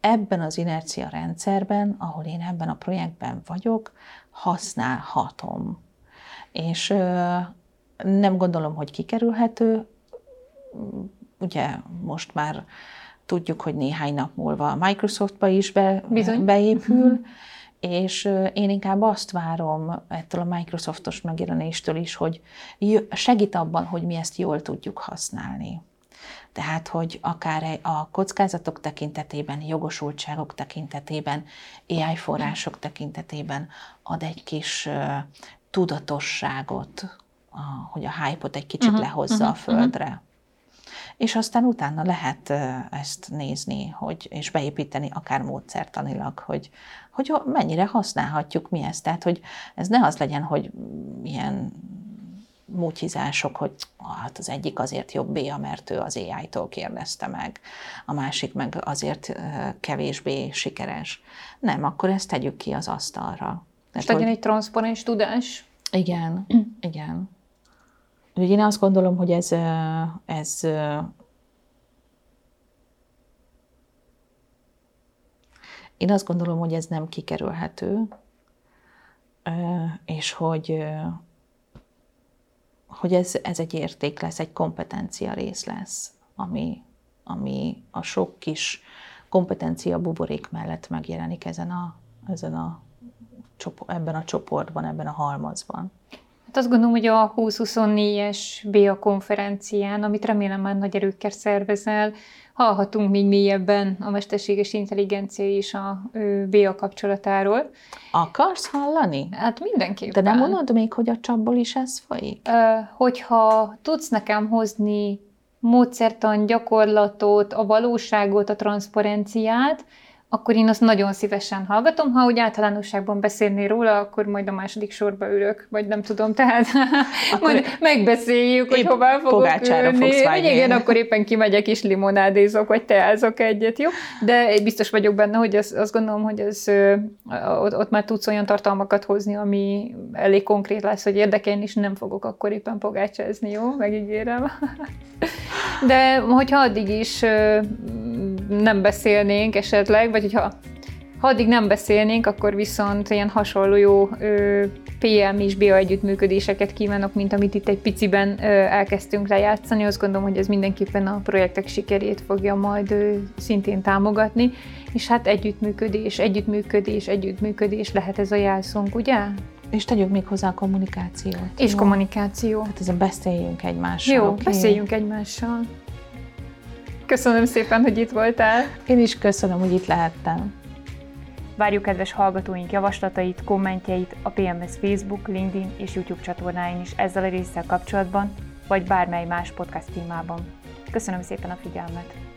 ebben az inercia rendszerben, ahol én ebben a projektben vagyok, használhatom. És nem gondolom, hogy kikerülhető, ugye most már tudjuk, hogy néhány nap múlva a Microsoftba is be, Bizony. beépül, mhm. és én inkább azt várom ettől a Microsoftos megjelenéstől is, hogy segít abban, hogy mi ezt jól tudjuk használni. Tehát, hogy akár a kockázatok tekintetében, jogosultságok tekintetében, AI források tekintetében ad egy kis tudatosságot, hogy a hype-ot egy kicsit uh-huh, lehozza uh-huh, a földre. Uh-huh és aztán utána lehet ezt nézni, hogy, és beépíteni akár módszertanilag, hogy, hogy mennyire használhatjuk mi ezt. Tehát, hogy ez ne az legyen, hogy ilyen mútyizások, hogy hát az egyik azért jobb béja, mert ő az AI-tól kérdezte meg, a másik meg azért kevésbé sikeres. Nem, akkor ezt tegyük ki az asztalra. És legyen hogy... egy transzparens tudás. Igen, igen. Úgyhogy én azt gondolom, hogy ez, ez én azt gondolom, hogy ez nem kikerülhető, és hogy, hogy ez, ez egy érték lesz, egy kompetencia rész lesz, ami, ami a sok kis kompetencia buborék mellett megjelenik ezen a, ezen a, ebben a csoportban, ebben a halmazban. Hát azt gondolom, hogy a 2024-es BA konferencián, amit remélem már nagy erőkkel szervezel, hallhatunk még mélyebben a mesterséges intelligencia és a BA kapcsolatáról. Akarsz hallani? Hát mindenképpen. De nem mondod még, hogy a csapból is ez folyik? Hogyha tudsz nekem hozni módszertan, gyakorlatot, a valóságot, a transzparenciát, akkor én azt nagyon szívesen hallgatom. Ha úgy általánosságban beszélné róla, akkor majd a második sorba ülök, vagy nem tudom, tehát <laughs> akkor majd megbeszéljük, hogy hová fogok ülni. Igen, akkor éppen kimegyek és limonádézok, vagy teázok egyet, jó? De biztos vagyok benne, hogy az, azt gondolom, hogy ez, ott, ott már tudsz olyan tartalmakat hozni, ami elég konkrét lesz, hogy érdekelni, és nem fogok akkor éppen pogácsázni, jó? Megígérem. <laughs> De hogyha addig is nem beszélnénk esetleg, vagy hogyha ha addig nem beszélnénk, akkor viszont ilyen hasonló jó ö, PM és BIA együttműködéseket kívánok, mint amit itt egy piciben ö, elkezdtünk lejátszani. Azt gondolom, hogy ez mindenképpen a projektek sikerét fogja majd ö, szintén támogatni. És hát együttműködés, együttműködés, együttműködés lehet ez a jelszónk, ugye? És tegyük még hozzá a kommunikációt. És jó? kommunikáció. Hát ezen beszéljünk egymással. Jó, okay? beszéljünk egymással. Köszönöm szépen, hogy itt voltál. Én is köszönöm, hogy itt lehettem. Várjuk kedves hallgatóink javaslatait, kommentjeit a PMS Facebook, LinkedIn és YouTube csatornáin is ezzel a résszel kapcsolatban, vagy bármely más podcast témában. Köszönöm szépen a figyelmet!